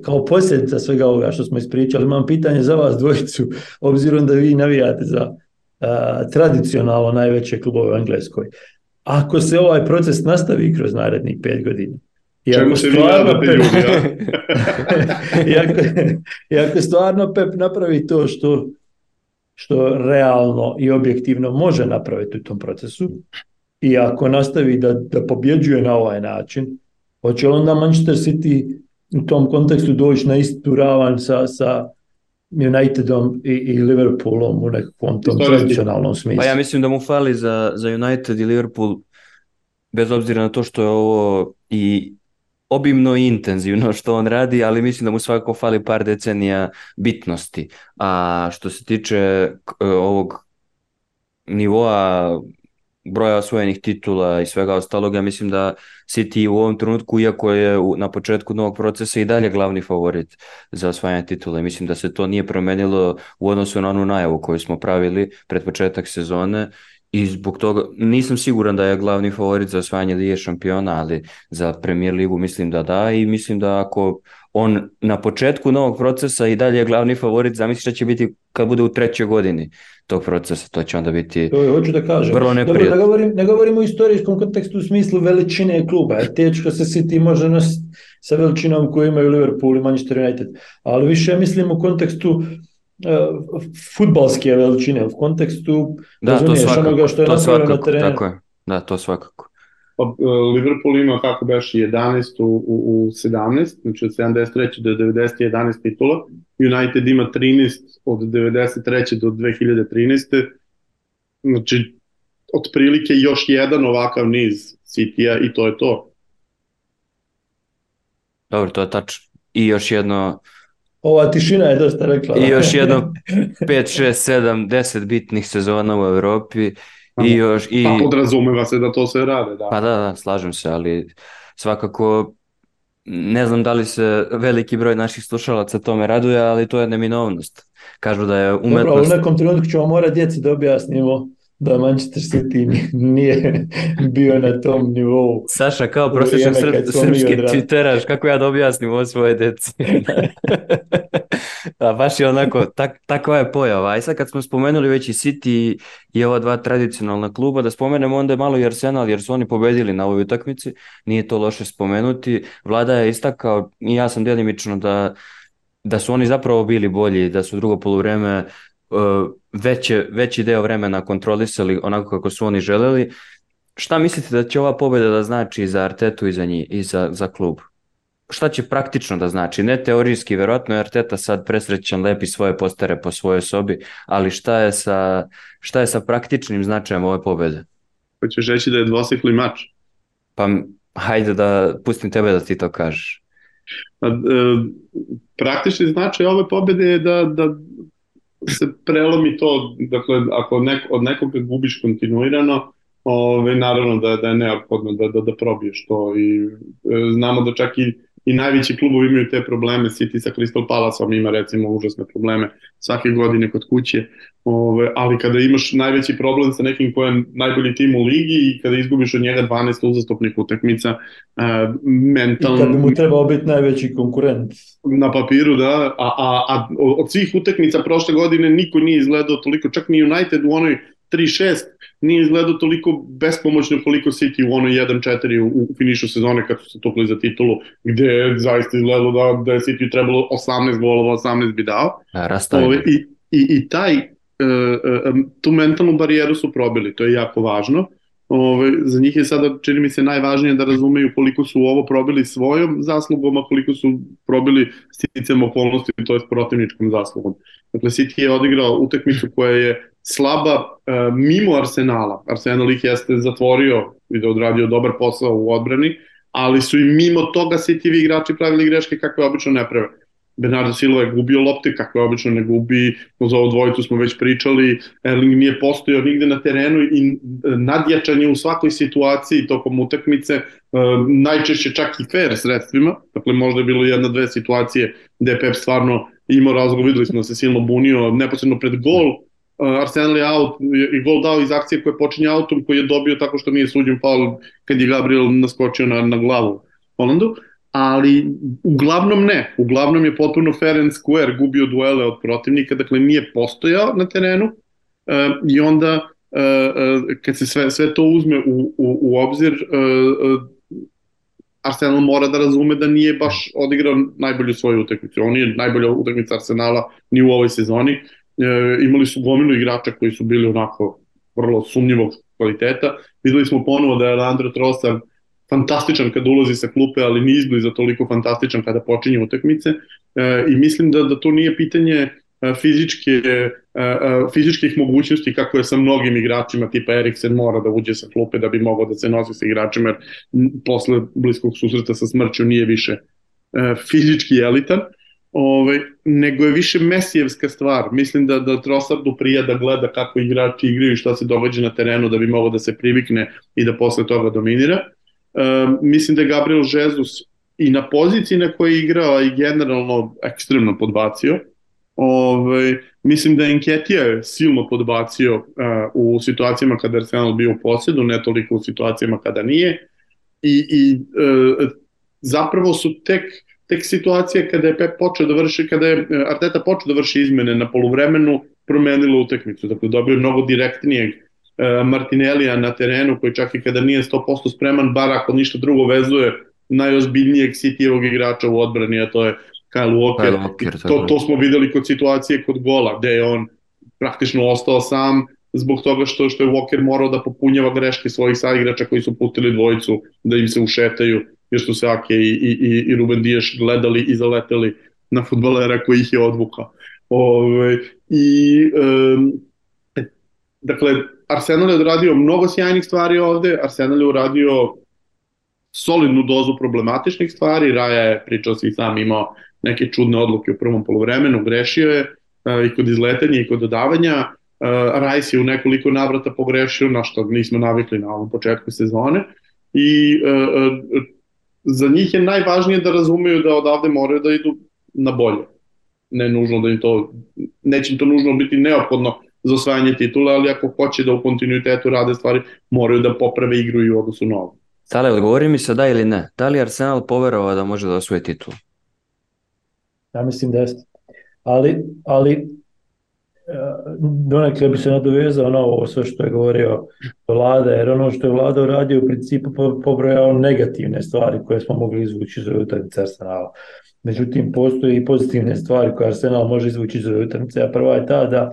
B: kao posljedica svega ovoga što smo ispričali, imam pitanje za vas dvojicu, obzirom da vi navijate za a, tradicionalno najveće klubove u Engleskoj. Ako se ovaj proces nastavi kroz narednih pet godina,
C: i ako stvarno Pep, ljudi, ja?
B: i, ako, i ako stvarno Pep napravi to što, što realno i objektivno može napraviti u tom procesu, i ako nastavi da, da pobjeđuje na ovaj način, hoće onda Manchester City u tom kontekstu doći na istu ravan sa, sa Unitedom i, i Liverpoolom u nekakvom tom tradicionalnom smislu.
A: Pa ja mislim da mu fali za, za United i Liverpool bez obzira na to što je ovo i obimno i intenzivno što on radi, ali mislim da mu svakako fali par decenija bitnosti. A što se tiče ovog nivoa broja osvojenih titula i svega ostalog, ja mislim da City u ovom trenutku, iako je na početku novog procesa i dalje glavni favorit za osvajanje titula. I mislim da se to nije promenilo u odnosu na onu najavu koju smo pravili pred početak sezone i zbog toga nisam siguran da je glavni favorit za osvajanje Lige šampiona, ali za Premier ligu mislim da da i mislim da ako on na početku novog procesa i dalje je glavni favorit, zamisli da će biti kad bude u trećoj godini tog procesa, to će onda biti
B: to je, hoću da kažem. vrlo neprijatno. Dobro, ne govorim, ne govorim u istorijskom kontekstu u smislu veličine kluba, jer tečko se City može nositi sa veličinom koju imaju Liverpool i Manchester United, ali više mislim u kontekstu uh, futbalske veličine, u kontekstu
A: da, to svakako, onoga što je napravljeno na terenu. Tako je, da, to svakako.
C: Pa, e, Liverpool ima kako beš 11 u, u, u 17, znači od 73. do 90. 11 titula. United ima 13 od 93. do 2013. Znači, otprilike još jedan ovakav niz City-a i to je to.
A: Dobro, to je tačno. I još jedno...
B: Ova tišina je dosta rekla.
A: I još jedno 5, 6, 7, 10 bitnih sezona u Evropi I još, i...
C: Pa podrazumeva se da to sve rade, da.
A: Pa da, da, slažem se, ali svakako ne znam da li se veliki broj naših slušalaca tome raduje, ali to je neminovnost. Kažu da je umetnost... Dobro,
B: u nekom trenutku ćemo morati djeci da objasnimo da Manchester City nije bio na tom nivou.
A: Saša, kao prosječan srp, srpski twitteraš, kako ja da objasnim ovo svoje deci. A baš je onako, tak, takva je pojava. I sad kad smo spomenuli već i City i ova dva tradicionalna kluba, da spomenemo onda malo i Arsenal, jer su oni pobedili na ovoj utakmici, nije to loše spomenuti. Vlada je istakao, i ja sam delimično da da su oni zapravo bili bolji, da su drugo poluvreme veće, veći deo vremena kontrolisali onako kako su oni želeli. Šta mislite da će ova pobeda da znači za Artetu i za njih i za, za klub? Šta će praktično da znači? Ne teorijski, verovatno je Arteta sad presrećan, lepi svoje postere po svojoj sobi, ali šta je sa, šta je sa praktičnim značajem ove pobede?
C: Hoćeš reći da je dvosikli mač?
A: Pa hajde da pustim tebe da ti to kažeš.
C: Pa, e, praktični značaj ove pobede je da, da se prelomi to, dakle, ako nek, od nekoga gubiš kontinuirano, ove, naravno da, da je neophodno da, da, da probiješ to i e, znamo da čak i i najveći klubovi imaju te probleme, City sa Crystal Palaceom ima recimo užasne probleme svake godine kod kuće, Ove, ali kada imaš najveći problem sa nekim ko je najbolji tim u ligi i kada izgubiš od njega 12 uzastopnih utakmica, uh, mentalno...
B: I kada mu trebao biti najveći konkurent.
C: Na papiru, da, a, a, a od svih utakmica prošle godine niko nije izgledao toliko, čak ni United u onoj 3-6 nije izgledao toliko bespomoćno koliko City u onoj 1-4 u, u finišu sezone kad su se tukli za titulu, gde je zaista izgledalo da, da je City trebalo 18 golova, 18 bi dao.
A: Ove,
C: i, i, I taj, uh, uh, tu mentalnu barijeru su probili, to je jako važno. Ove, za njih je sada, čini mi se, najvažnije da razumeju koliko su ovo probili svojom zaslugom, a koliko su probili sticam okolnosti, to je protivničkom zaslugom. Dakle, City je odigrao utakmicu koja je slaba uh, mimo Arsenala. Arsenal ih jeste zatvorio i da odradio dobar posao u odbrani, ali su i mimo toga City igrači pravili greške kakve obično ne prave. Bernardo Silva je gubio lopte, kako je obično ne gubi, za ovo dvojicu smo već pričali, Erling nije postojao nigde na terenu i e, nadjačanje u svakoj situaciji tokom utakmice, e, najčešće čak i fair sredstvima, dakle možda je bilo jedna, dve situacije gde je Pep stvarno imao razgovor, videli smo da se silno bunio neposredno pred gol, Arsenal je out i gol dao iz akcije koja počinje autom koji je dobio tako što nije suđen faul kad je Gabriel naskočio na, na glavu Holandu, ali uglavnom ne, uglavnom je potpuno fair and square gubio duele od protivnika, dakle nije postojao na terenu uh, i onda uh, uh, kad se sve, sve to uzme u, u, u obzir uh, uh, Arsenal mora da razume da nije baš odigrao najbolju svoju utakmicu. On je najbolja utakmica Arsenala ni u ovoj sezoni e, imali su gomilu igrača koji su bili onako vrlo sumnjivog kvaliteta. Videli smo ponovo da je Leandro Trossard fantastičan kada ulazi sa klupe, ali ni izbliza toliko fantastičan kada počinje utakmice. E, I mislim da, da to nije pitanje e, fizičke, e, e, fizičkih mogućnosti kako je sa mnogim igračima tipa Eriksen mora da uđe sa klupe da bi mogao da se nosi sa igračima jer posle bliskog susreta sa smrću nije više fizički elitan. Ove, nego je više mesijevska stvar. Mislim da, da Trossardu prija da gleda kako igrači igraju i šta se događa na terenu da bi mogo da se privikne i da posle toga dominira. E, mislim da je Gabriel Jesus i na poziciji na kojoj je igrao i generalno ekstremno podbacio. Ove, mislim da je Enketija silno podbacio uh, u situacijama kada Arsenal bio u posjedu, ne toliko u situacijama kada nije. I, i uh, zapravo su tek tek situacija kada je Pep počeo da vrši, kada je e, Arteta počeo da vrši izmene na poluvremenu, promenila utakmicu. Dakle, dobio mnogo direktnijeg uh, Martinellija na terenu, koji čak i kada nije 100% spreman, bar ako ništa drugo vezuje najozbiljnijeg City-evog igrača u odbrani, a to je Kyle Walker. Kyle Walker to, to smo videli kod situacije kod gola, gde je on praktično ostao sam zbog toga što što je Walker morao da popunjava greške svojih saigrača koji su putili dvojicu da im se ušetaju jer su se Ake i, i, i Ruben Diješ gledali i zaleteli na futbolera koji ih je odvukao. Ove, I, um, dakle, Arsenal je odradio mnogo sjajnih stvari ovde, Arsenal je uradio solidnu dozu problematičnih stvari, Raja je, pričao si sam, imao neke čudne odluke u prvom polovremenu, grešio je uh, i kod izletanja i kod dodavanja, uh, Rajs je u nekoliko navrata pogrešio, na što nismo navikli na ovom početku sezone, i uh, za njih je najvažnije da razumeju da odavde moraju da idu na bolje. Ne nužno da im to, neće im to nužno biti neophodno za osvajanje titula, ali ako hoće da u kontinuitetu rade stvari, moraju da poprave igru i u odnosu na ovo.
A: Sale, odgovori mi se da ili ne. Da li Arsenal poverovao da može da osvoje titul?
B: Ja mislim da jeste. Ali, ali donekle bi se nadovezao na ovo sve što je govorio vlada, jer ono što je vlada uradio u principu pobrojao negativne stvari koje smo mogli izvući iz ove utakmice Arsenala. Međutim, postoje i pozitivne stvari koje Arsenal može izvući iz ove utakmice, a prva je ta da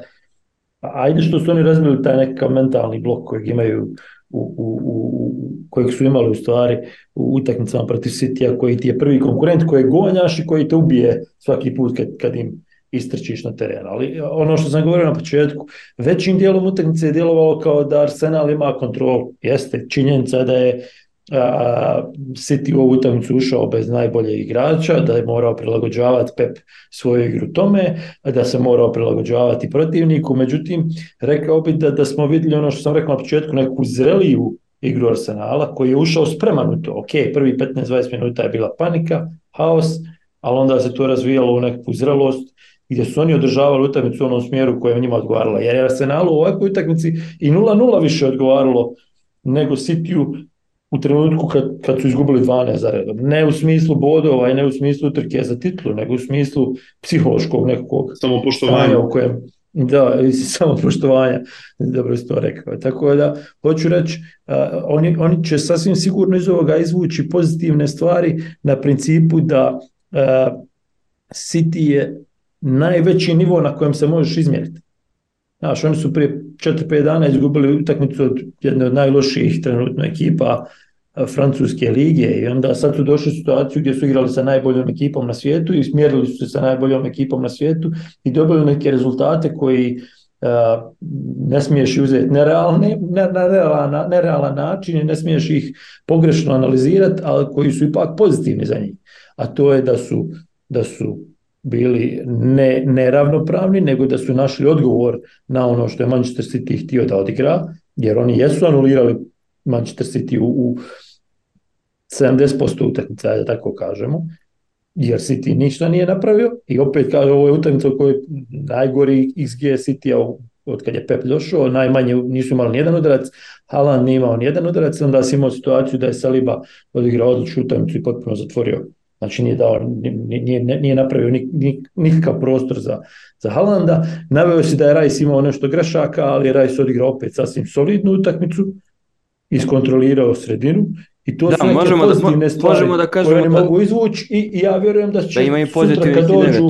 B: ajde što su oni razbili taj nekakav mentalni blok kojeg imaju u, u, u, kojeg su imali u stvari u utakmicama protiv City-a koji ti je prvi konkurent koji gonjaš i koji te ubije svaki put kad, kad im istrčiš na teren. Ali ono što sam govorio na početku, većim dijelom utakmice je djelovalo kao da Arsenal ima kontrol. Jeste činjenica da je a, City u ovu utakmicu ušao bez najbolje igrača, da je morao prilagođavati Pep svoju igru tome, da se morao prilagođavati protivniku, međutim, rekao bih da, da smo videli ono što sam rekao na početku, neku zreliju igru Arsenala, koji je ušao spreman u to. Ok, prvi 15-20 minuta je bila panika, haos, ali onda se to razvijalo u nekakvu zrelost gdje su oni održavali utakmicu u onom smjeru koja je njima odgovarala. Jer je Arsenalu u ovakvoj utakmici i 0-0 više odgovaralo nego Cityu u trenutku kad, kad su izgubili 12 za redom. Ne u smislu bodova i ne u smislu utrke za titlu, nego u smislu psihološkog nekog
C: samopoštovanja
B: u kojem Da, samo poštovanja, dobro si to rekao. Tako da, hoću reći, uh, oni, oni će sasvim sigurno iz ovoga izvući pozitivne stvari na principu da uh, City je najveći nivo na kojem se možeš izmjeriti. Znaš, oni su prije 4-5 dana izgubili utakmicu od jedne od najlošijih trenutno ekipa francuske lige i onda sad su došli u situaciju gdje su igrali sa najboljom ekipom na svijetu i smjerili su se sa najboljom ekipom na svijetu i dobili neke rezultate koji uh, ne smiješ uzeti nerealne, nerealan, nerealan način i ne smiješ ih pogrešno analizirati, ali koji su ipak pozitivni za njih. A to je da su, da su bili ne, neravnopravni, nego da su našli odgovor na ono što je Manchester City htio da odigra, jer oni jesu anulirali Manchester City u, u 70% utakmica, da tako kažemo, jer City ništa nije napravio i opet kaže ovo je utakmica u kojoj najgori XG City od kad je Pep došao, najmanje nisu imali nijedan udarac, Haaland nije imao nijedan udarac, onda si imao situaciju da je Saliba odigrao odličnu utakmicu i potpuno zatvorio Znači nije, dao, nije, nije napravio nik, nik, nikakav prostor za, za Halanda. Naveo si da je Rajs imao nešto grešaka, ali je Rajs odigrao opet sasvim solidnu utakmicu, iskontrolirao sredinu i to da, su neke možemo da- pozitivne da, stvari možemo da kažemo koje oni da, mogu izvući i, i ja vjerujem da će da imaju sutra kad dođu,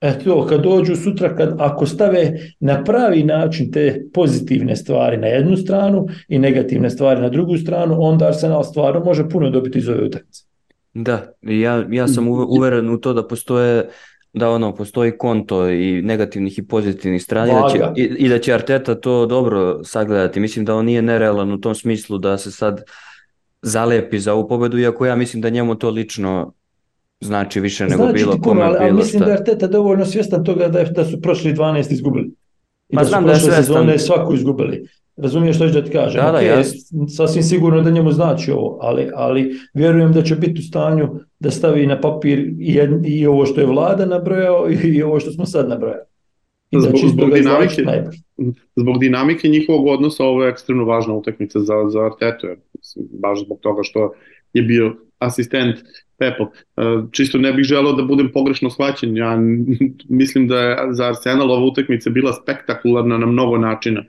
B: eto, kad dođu sutra, kad, ako stave na pravi način te pozitivne stvari na jednu stranu i negativne stvari na drugu stranu, onda Arsenal stvarno može puno dobiti iz ove utakmice.
A: Da, ja, ja sam uveren u to da postoje da ono postoji konto i negativnih i pozitivnih strana i da, će, i, i da će Arteta to dobro sagledati. Mislim da on nije nerealan u tom smislu da se sad zalepi za ovu pobedu, iako ja mislim da njemu to lično znači više nego
B: znači
A: bilo
B: kome ali, ali mislim šta. da je Arteta dovoljno svjestan toga da, je, da su prošli 12 izgubili. I Ma da znam da je svjestan. sezone svaku izgubili. Razumiješ što ću da ti kažem? Da, da, okay, ja. Sasvim sigurno da njemu znači ovo, ali, ali vjerujem da će biti u stanju da stavi na papir i, i ovo što je vlada nabrojao i, i ovo što smo sad nabrojali. I
C: zbog, da zbog, dinamike, zbog dinamike njihovog odnosa ovo je ekstremno važna utakmica za, za Artetu, jer, baš zbog toga što je bio asistent Pepo. E, čisto ne bih želeo da budem pogrešno shvaćen, ja mislim da je za Arsenal ova utakmica bila spektakularna na mnogo načina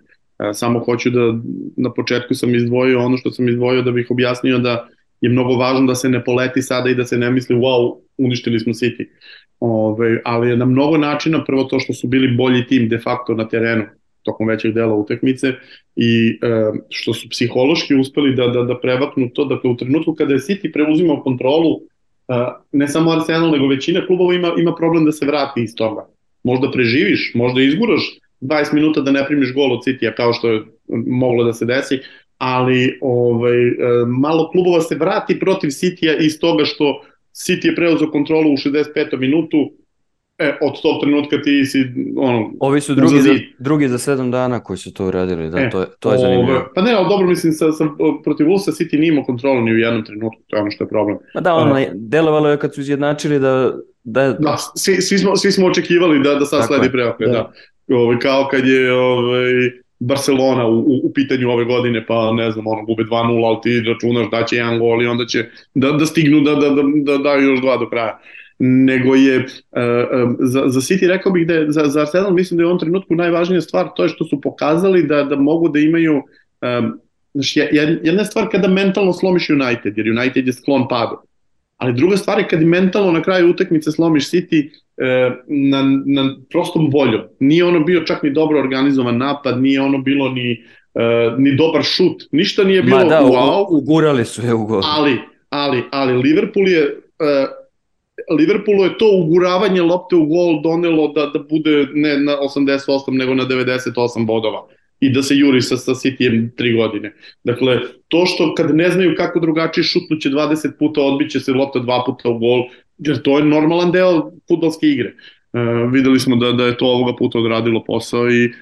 C: samo hoću da na početku sam izdvojio ono što sam izdvojio da bih objasnio da je mnogo važno da se ne poleti sada i da se ne misli wow, uništili smo City. Ove, ali je na mnogo načina prvo to što su bili bolji tim de facto na terenu tokom većeg dela utakmice i e, što su psihološki uspeli da, da, da prevaknu to, dakle u trenutku kada je City preuzimao kontrolu, e, ne samo Arsenal, nego većina klubova ima, ima problem da se vrati iz toga. Možda preživiš, možda izguraš 20 minuta da ne primiš gol od City-a kao što je moglo da se desi, ali ovaj, e, malo klubova se vrati protiv City-a iz toga što City je preuzeo kontrolu u 65. minutu, E, od tog trenutka ti si ono
A: Ovi su drugi za, drugi za 7 dana koji su to uradili, da, e, to je to je zanimljivo. Ove,
C: pa ne, al dobro mislim sa, sa protiv Ulsa City nije imao kontrolu ni u jednom trenutku, to je ono što je problem.
A: Pa da, ono delovalo je kad su izjednačili da da,
C: da svi, svi, smo, svi smo očekivali da, da sad Tako sledi preokret, da. da ovaj, kao kad je ovaj, Barcelona u, u, pitanju ove godine, pa ne znam, ono, gube 2-0, ali ti računaš da će jedan gol i onda će da, da stignu da, da, da, da daju još dva do kraja. Nego je uh, za, za City rekao bih da je za, za Arsenal mislim da je u ovom trenutku najvažnija stvar to je što su pokazali da, da mogu da imaju um, znači, jedna stvar kada mentalno slomiš United, jer United je sklon padu ali druga stvar je kad mentalno na kraju utakmice slomiš City na, na prostom voljom. Nije ono bio čak ni dobro organizovan napad, nije ono bilo ni, e, ni dobar šut, ništa nije bilo
A: Ma da, wow. ugurali su je u gol.
C: Ali, ali, ali Liverpool je e, Liverpoolu je to uguravanje lopte u gol donelo da, da bude ne na 88 nego na 98 bodova i da se juri sa, sa Cityjem tri godine. Dakle, to što kad ne znaju kako drugačije šutnuće 20 puta, odbiće se lopta dva puta u gol, jer to je normalan deo futbolske igre. Uh, videli smo da, da je to ovoga puta odradilo posao i uh,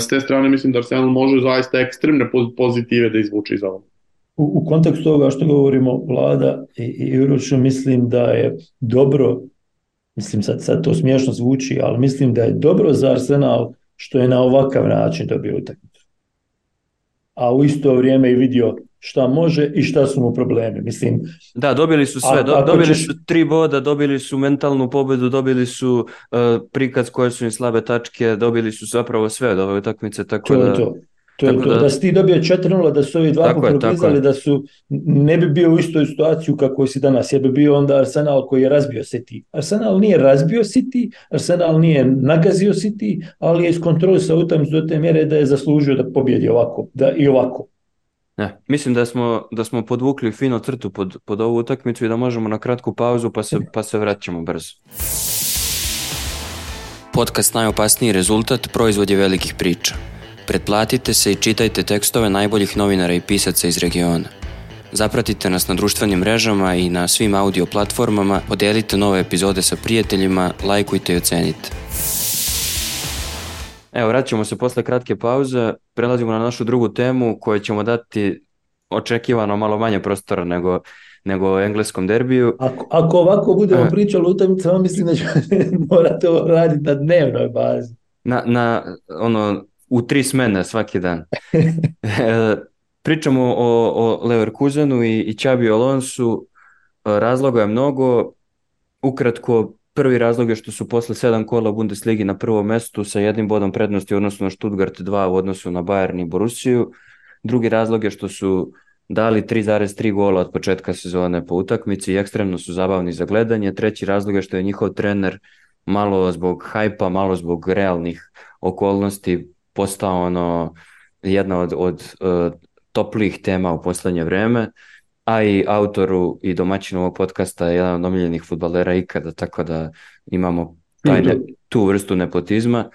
C: s te strane mislim da Arsenal može zaista ekstremne pozitive da izvuče iz ovoga.
B: u, u kontekstu ovoga što govorimo vlada i, i Urošu, mislim da je dobro, mislim sad, sad to smiješno zvuči, ali mislim da je dobro za Arsenal što je na ovakav način dobio utakmicu. A u isto vrijeme i vidio šta može i šta su mu problemi. Mislim,
A: Da, dobili su sve, do- dobili
B: ćeš-
A: su tri boda, dobili su mentalnu pobedu, dobili su uh, prikaz koje su im slabe tačke, dobili su zapravo sve od ove utakmice, tako
B: to
A: da...
B: to. To je
A: tako
B: to.
A: da-
B: Da si ti dobio 4-0, da su ovi dva
A: je.
B: da su, ne bi bio u istoj situaciji kako si danas, jer bi bio onda Arsenal koji je razbio City. Arsenal nije razbio City, Arsenal nije nagazio City, ali je iskontrolisao utakmicu do te mjere da je zaslužio da pobjedi ovako, da i ovako.
A: Ne, mislim da smo, da smo podvukli fino crtu pod, pod ovu utakmicu i da možemo na kratku pauzu pa se, pa se vraćamo brzo. Podcast Najopasniji rezultat proizvod je velikih priča. Pretplatite se i čitajte tekstove najboljih novinara i pisaca iz regiona. Zapratite nas na društvenim mrežama i na svim audio platformama, podelite nove epizode sa prijateljima, lajkujte i ocenite. Evo, vraćamo se posle kratke pauze, prelazimo na našu drugu temu koju ćemo dati očekivano malo manje prostora nego, nego o engleskom derbiju.
B: Ako, ako ovako budemo
A: E.
B: pričali o utakmicama, mislim da ću morati ovo raditi na dnevnoj bazi.
A: Na, na, ono, u tri smene svaki dan. E, Pričamo o, o Leverkusenu i, i Xabi Alonsu, E, razloga je mnogo, ukratko prvi razlog je što su posle sedam kola Bundesligi na prvom mestu sa jednim bodom prednosti u odnosu na Stuttgart 2 u odnosu na Bayern i Borussiju, drugi razlog je što su dali 3,3 gola od početka sezone po utakmici i ekstremno su zabavni za gledanje, treći razlog je što je njihov trener malo zbog hajpa, malo zbog realnih okolnosti postao ono jedna od, od uh, toplih tema u poslednje vreme, a i autoru i domaćinu ovog podcasta je jedan od omiljenih futbalera ikada, tako da imamo taj ne, tu vrstu nepotizma.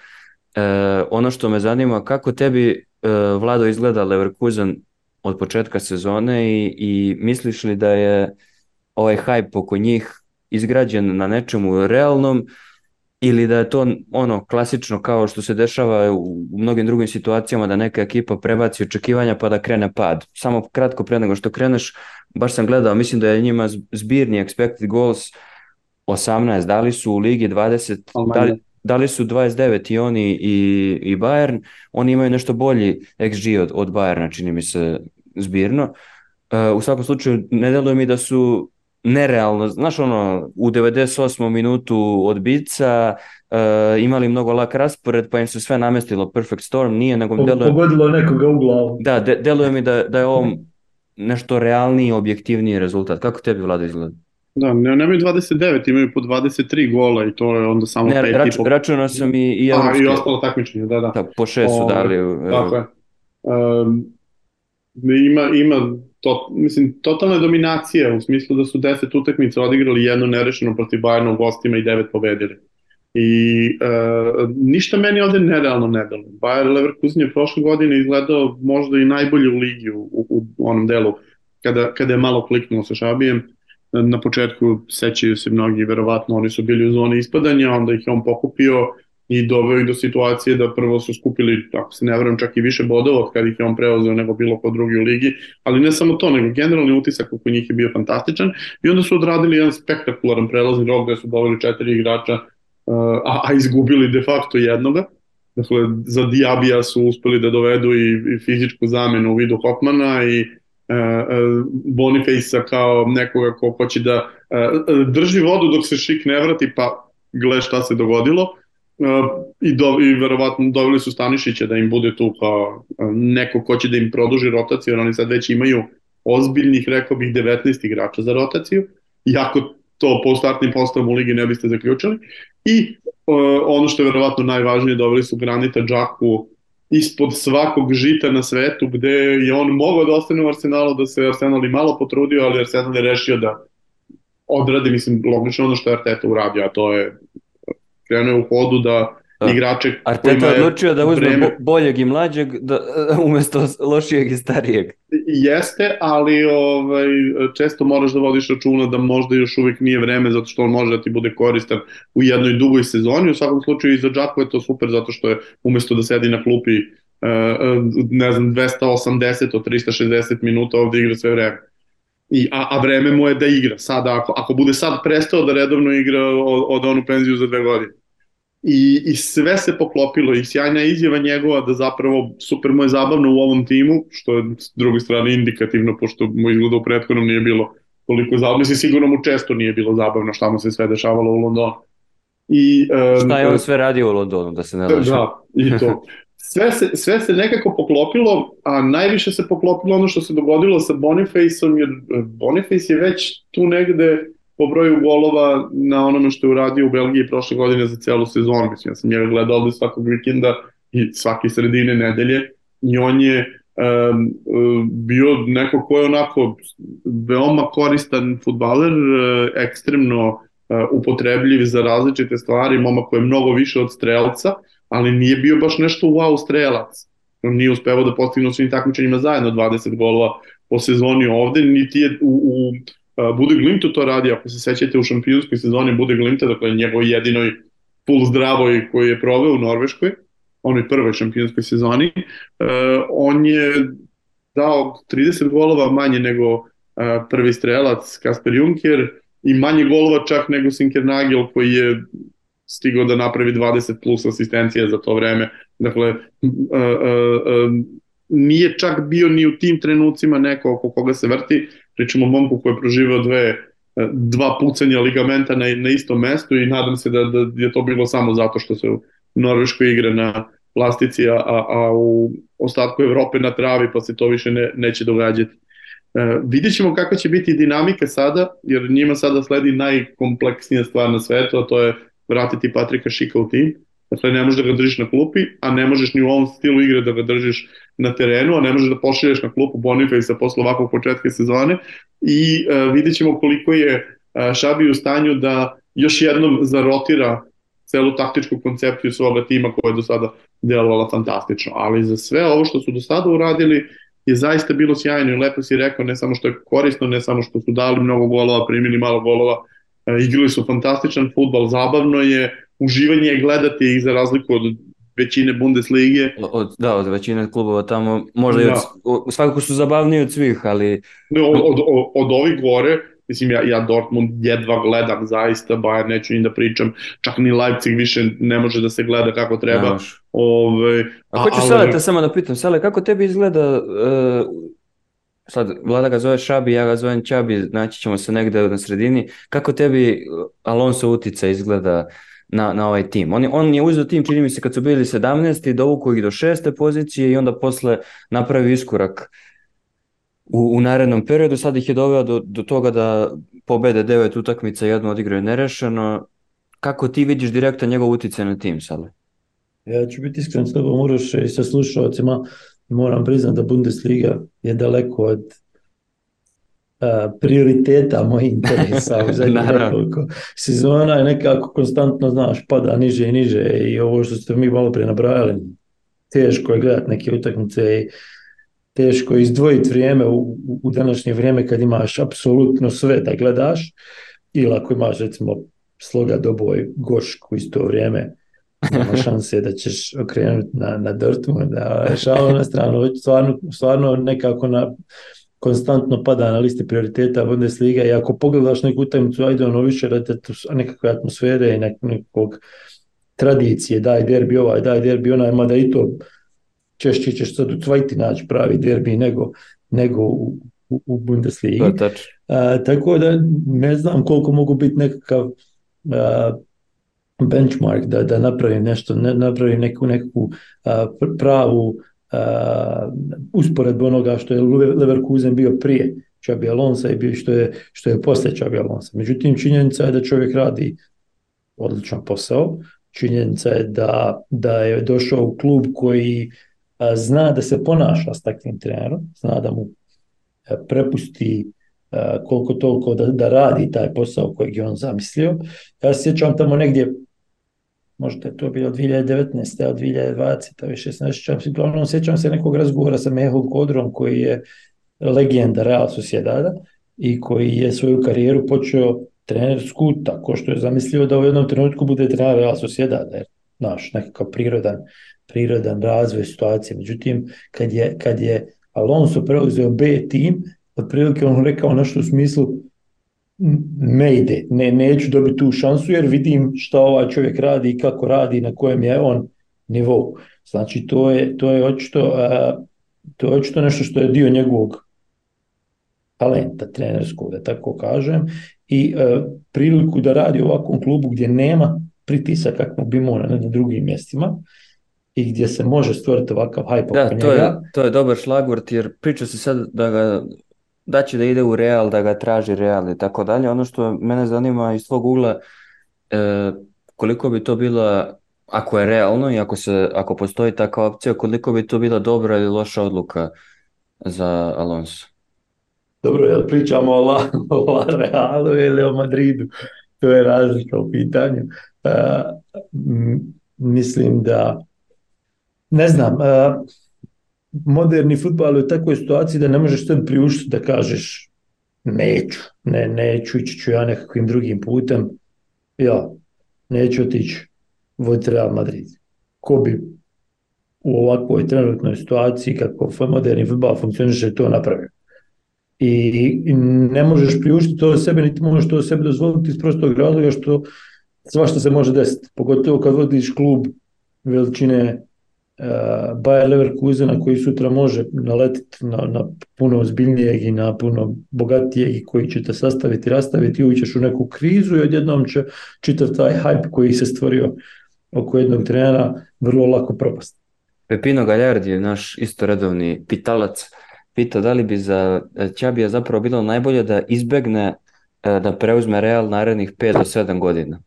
A: E, ono što me zanima, kako tebi e, Vlado izgleda Leverkusen od početka sezone i, i misliš li da je ovaj hype oko njih izgrađen na nečemu realnom ili da je to ono klasično kao što se dešava u, u mnogim drugim situacijama da neka ekipa prebaci očekivanja pa da krene pad. Samo kratko pre nego što kreneš, baš sam gledao, mislim da je njima zbirni expected goals 18, da li su u ligi 20, da li, da li su 29 i oni i, i Bayern, oni imaju nešto bolji XG od, od Bayerna, čini mi se zbirno. Uh, u svakom slučaju, ne deluje mi da su nerealno, znaš ono, u 98. minutu odbica, uh, imali mnogo lak raspored, pa im se sve namestilo perfect storm, nije, nego deluje...
B: Pogodilo nekoga u glavu.
A: Da, de, deluje mi da, da je ovo nešto realniji, objektivniji rezultat. Kako tebi, Vlado, izgleda?
C: Da, ne, nemaju 29, imaju po 23 gola i to je onda samo
A: ne,
C: 5
A: rač,
C: i po...
A: Računao sam i, i
C: A, i ostalo takmičenje, da, da.
A: Da, po šest su dali.
C: O, tako je. Um, ima, ima to, mislim, totalna dominacija u smislu da su 10 utakmica odigrali jedno nerešeno protiv Bayerna u gostima i 9 pobedili. I uh, ništa meni ovde nerealno ne dalo. Bayer Leverkusen je prošle godine izgledao možda i najbolje u ligi u, u, u onom delu kada, kada je malo kliknuo sa Šabijem. Na početku sećaju se mnogi, verovatno oni su bili u zoni ispadanja, onda ih je on pokupio i doveo ih do situacije da prvo su skupili, ako se ne vrem, čak i više bodova od kada ih je on preozeo nego bilo ko drugi u ligi, ali ne samo to, nego generalni utisak oko njih je bio fantastičan i onda su odradili jedan spektakularan prelazni rok gde su doveli četiri igrača a, a izgubili de facto jednoga. Dakle, za Diabija su uspeli da dovedu i, i fizičku zamenu u vidu Hopmana i e, Boniface-a kao nekoga ko hoće da drži vodu dok se Šik ne vrati, pa gle šta se dogodilo. E, i, do, I verovatno doveli su Stanišića da im bude tu kao neko ko će da im produži rotaciju, jer oni sad već imaju ozbiljnih, rekao bih, 19 igrača za rotaciju. Iako to po startnim postavom u ligi ne biste zaključili. I uh, ono što je verovatno najvažnije, doveli su Granita Džaku ispod svakog žita na svetu, gde je on mogao da ostane u Arsenalu, da se Arsenal i malo potrudio, ali Arsenal je rešio da odradi, mislim, logično ono što je Arteta uradio, a to je krenuo u hodu da igrače
A: Arteta je odlučio da uzme vreme... boljeg i mlađeg da, umesto lošijeg i starijeg.
C: Jeste, ali ovaj, često moraš da vodiš računa da možda još uvijek nije vreme zato što on može da ti bude koristan u jednoj dugoj sezoni. U svakom slučaju i za Džaku je to super zato što je umesto da sedi na klupi ne znam, 280 od 360 minuta ovde igra sve vreme. I, a, a vreme mu je da igra. Sada, ako, ako bude sad prestao da redovno igra od, od onu penziju za dve godine. I, I sve se poklopilo i sjajna izjava njegova da zapravo super mu je zabavno u ovom timu, što je s druge strane indikativno, pošto mu izgleda u prethodnom nije bilo toliko zabavno. Mislim, sigurno mu često nije bilo zabavno šta mu se sve dešavalo u Londonu.
A: I, um, šta je on sve radio u Londonu, da se ne laže?
C: Da, i to. Sve se, sve se nekako poklopilo, a najviše se poklopilo ono što se dogodilo sa Bonifaceom, jer Boniface je već tu negde po broju golova na onome što je uradio u Belgiji prošle godine za celu sezonu. Mislim, ja sam njega gledao ovde svakog vikenda i svake sredine nedelje i on je um, bio neko ko je onako veoma koristan futbaler, ekstremno upotrebljiv za različite stvari, momak koji je mnogo više od strelca, ali nije bio baš nešto wow strelac. On nije uspevao da postigne u svim takmičenjima zajedno 20 golova po sezoni ovde, niti je u, u Bude Glimtu to radi, ako se sećate u šampionskoj sezoni Bude Glimta, dakle njegov jedinoj full zdravoj koji je proveo u Norveškoj, onoj prvoj šampionskoj sezoni, on je dao 30 golova manje nego prvi strelac Kasper Juncker i manje golova čak nego Sinker Nagel koji je stigao da napravi 20 plus asistencija za to vreme. Dakle, nije čak bio ni u tim trenucima neko oko koga se vrti, pričamo o momku koji je proživao dve, dva pucanja ligamenta na, na istom mestu i nadam se da, da je to bilo samo zato što se u Norveškoj igra na plastici, a, a u ostatku Evrope na travi, pa se to više ne, neće događati. E, vidjet ćemo kakva će biti dinamika sada, jer njima sada sledi najkompleksnija stvar na svetu, a to je vratiti Patrika Šika u tim. Dakle, ne možeš da ga držiš na klupi, a ne možeš ni u ovom stilu igre da ga držiš na terenu, a ne možeš da pošalješ na klupu Boniface posle ovakvog početka sezone i uh, vidjet ćemo koliko je uh, Šabi u stanju da još jednom zarotira celu taktičku koncepciju svoga tima koja je do sada delovala fantastično. Ali za sve ovo što su do sada uradili je zaista bilo sjajno i lepo si rekao, ne samo što je korisno, ne samo što su dali mnogo golova, primili malo golova, igrali su fantastičan futbal, zabavno je, uživanje je gledati ih za razliku od većine Bundeslige.
A: Od, da, od većine klubova tamo, možda da. i od, svakako su zabavniji od svih, ali...
C: Ne, od, od, od, od ovih gore, mislim, ja, ja Dortmund jedva gledam zaista, Bayern neću ni da pričam, čak ni Leipzig više ne može da se gleda kako treba. Ove,
A: a, a hoću ali... Sale, te samo da pitam, Sale, kako tebi izgleda, uh, sad Vlada ga zove Šabi, ja ga zovem Čabi, naći ćemo se negde na sredini, kako tebi Alonso utica izgleda uh, na, na ovaj tim. On on je uzeo tim, čini mi se, kad su bili 17. dovukao ih do šeste pozicije i onda posle napravio iskorak u, u narednom periodu. Sad ih je doveo do, do toga da pobede devet utakmica, jedno odigraju nerešeno. Kako ti vidiš direktan njegov uticaj na tim sada?
B: Ja ću biti iskren s tobom, Uroš, i sa slušalcima. Moram priznati da Bundesliga je daleko od prioriteta mojih interesa u zadnjih nekoliko sezona. Je nekako konstantno, znaš, pada niže i niže i ovo što ste mi malo prije nabrajali, teško je gledati neke utakmice i teško je izdvojiti vrijeme u, u današnje vrijeme kad imaš apsolutno sve da gledaš. Ili ako imaš recimo sloga doboj gošku isto vrijeme nema šanse da ćeš okrenuti na, na Dortmund, da šalo na stranu, stvarno, stvarno nekako na konstantno pada na listi prioriteta Bundesliga i ako pogledaš neku utakmicu, ajde ono više da nekakve atmosfere i nekog tradicije, daj derbi ovaj, daj derbi onaj, mada i to češće ćeš sad u Cvajti naći pravi derbi nego, nego u, u, u Bundesligi. A, tako da ne znam koliko mogu biti nekakav a, benchmark da, da napravim nešto, ne, napravim neku, neku a, pravu uh, usporedbu onoga što je Leverkusen bio prije Čabi Alonsa i bio što je, što je posle Čabi Alonsa. Međutim, činjenica je da čovjek radi odličan posao, činjenica je da, da je došao u klub koji a, zna da se ponaša s takvim trenerom, zna da mu a, prepusti a, koliko toliko da, da radi taj posao kojeg je on zamislio. Ja se sjećam tamo negdje možda je to bilo 2019. od 2020. više se ne sjećam se, uglavnom sjećam se nekog razgovora sa Mehom Kodrom koji je legenda Real Sociedada i koji je svoju karijeru počeo trenersku tako što je zamislio da u jednom trenutku bude trener Real Sociedada, jer naš nekakav prirodan prirodan razvoj situacije. Međutim, kad je, kad je Alonso preuzeo B tim, otprilike on rekao nešto u smislu ne ide, ne, neću dobiti tu šansu jer vidim šta ovaj čovjek radi i kako radi na kojem je on nivou. Znači to je, to je očito, to je očito nešto što je dio njegovog talenta trenerskog, da tako kažem, i uh, priliku da radi u ovakvom klubu gdje nema pritisak kako bi imao na, drugim mjestima i gdje se može stvoriti ovakav hype
A: Da,
B: oko
A: to je,
B: njega.
A: to je dobar šlagvort jer priča se sad da ga da će da ide u Real, da ga traži Real i tako dalje. Ono što mene zanima iz tvog ugla e, koliko bi to bila ako je realno i ako se ako postoji takva opcija, koliko bi to bila dobra ili loša odluka za Alonso.
B: Dobro, jel pričamo o, La, o La Realu ili o Madridu? To je razlika u pitanju. M, mislim da ne znam, uh, moderni futbal je u takvoj situaciji da ne možeš sebi priuštiti da kažeš neću, ne, neću, ići ću ja nekakvim drugim putem. Ja, neću otići voditi Real Madrid. Ko bi u ovakvoj trenutnoj situaciji kako moderni futbal funkcioniše to napravio. I, ne možeš priuštiti to sebi, niti možeš to sebi dozvoliti iz prostog razloga što svašta se može desiti. Pogotovo kad vodiš klub veličine Bayer Leverkusena koji sutra može naletiti na, na puno ozbiljnijeg i na puno bogatijeg i koji će te sastaviti, rastaviti uvićeš u neku krizu i odjednom će čitav taj hype koji se stvorio oko jednog trenera vrlo lako propast.
A: Pepino Galjardi je naš isto redovni pitalac. Pita da li bi za Ćabija zapravo bilo najbolje da izbegne da preuzme Real narednih 5 do 7 godina.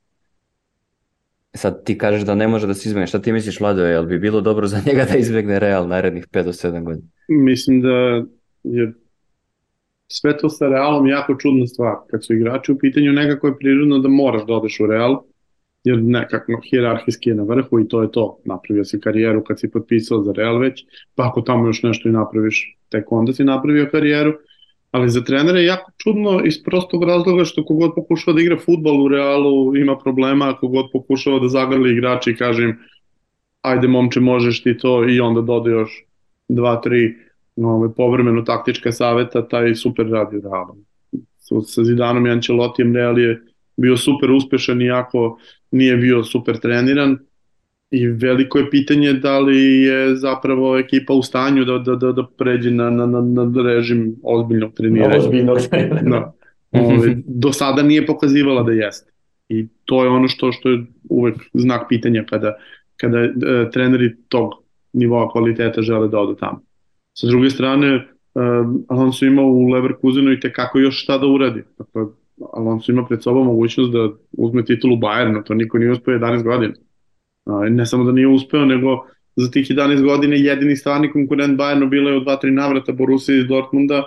A: Sad ti kažeš da ne može da se izbegne. Šta ti misliš, Vlado, jel bi bilo dobro za njega da izbegne Real narednih 5 do 7 godina?
C: Mislim da je sve to sa Realom jako čudna stvar. Kad su igrači u pitanju, nekako je prirodno da moraš da odeš u Real, jer nekako hjerarhijski je na vrhu i to je to. Napravio si karijeru kad si potpisao za Real već, pa ako tamo još nešto i napraviš, tek onda si napravio karijeru. Ali za trenere je jako čudno iz prostog razloga što kogod pokušava da igra futbol u Realu ima problema, kogod pokušava da zagrli igrači i kaže im ajde momče možeš ti to i onda doda još dva, tri nove, povremeno taktička saveta, taj super radi u Realu. Sa Zidanom i Ancelotijem Real je bio super uspešan iako nije bio super treniran i veliko je pitanje da li je zapravo ekipa u stanju da, da, da, da pređe na, na, na, na režim ozbiljnog treniranja.
B: Ozbiljnog treniranja.
C: Da. Ove, do sada nije pokazivala da jeste. I to je ono što, što je uvek znak pitanja kada, kada e, treneri tog nivoa kvaliteta žele da odu tamo. Sa druge strane, e, Alonso ima u Leverkusenu i tekako još šta da uradi. Dakle, Alonso ima pred sobom mogućnost da uzme titulu Bayernu, to niko nije uspeo 11 godina. Ne samo da nije uspeo, nego za tih 11 godina jedini stvarni konkurent Bayernu bilo je u 2-3 navrata Borussia iz Dortmunda,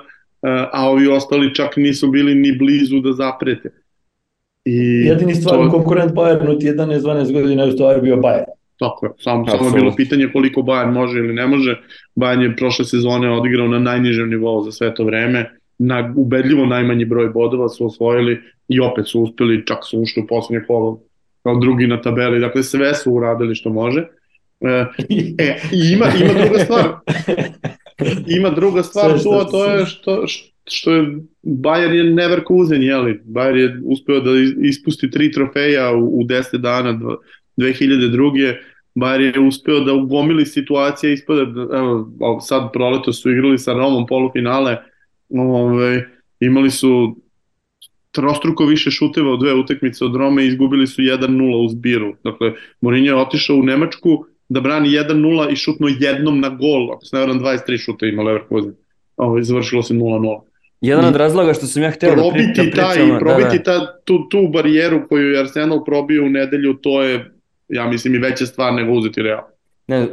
C: a ovi ostali čak nisu bili ni blizu da zaprete.
B: I jedini stvarni to... konkurent Bayernu ti 11-12 godina je u stvari bio Bayern.
C: Tako je, samo, samo je bilo pitanje koliko Bayern može ili ne može. Bayern je prošle sezone odigrao na najnižem nivou za sve to vreme na ubedljivo najmanji broj bodova su osvojili i opet su uspeli, čak su ušli u poslednje kolo kao drugi na tabeli, dakle sve su uradili što može. E, e ima, ima druga stvar. Ima druga stvar tu, a to je što, što je Bayer je Neverkusen, jeli? Bayer je uspeo da ispusti tri trofeja u, u 10 dana 2002. Bayer je uspeo da ugomili situacije ispada, evo, sad proleto su igrali sa Romom polufinale, ove, imali su trostruko više šuteva u dve utakmice od Rome i izgubili su 1-0 uz Biru. Dakle, Mourinho je otišao u Nemačku da brani 1-0 i šutno jednom na gol. Ako se ne vjerujem, 23 šuta ima Leverkusen. Ovo, završilo se 0-0.
A: Jedan od razloga što sam ja htio
C: da, pri, da pričam... Taj, probiti da, da. Ta, tu, tu barijeru koju je Arsenal probio u nedelju, to je, ja mislim, i veća stvar nego uzeti Real
A: ne,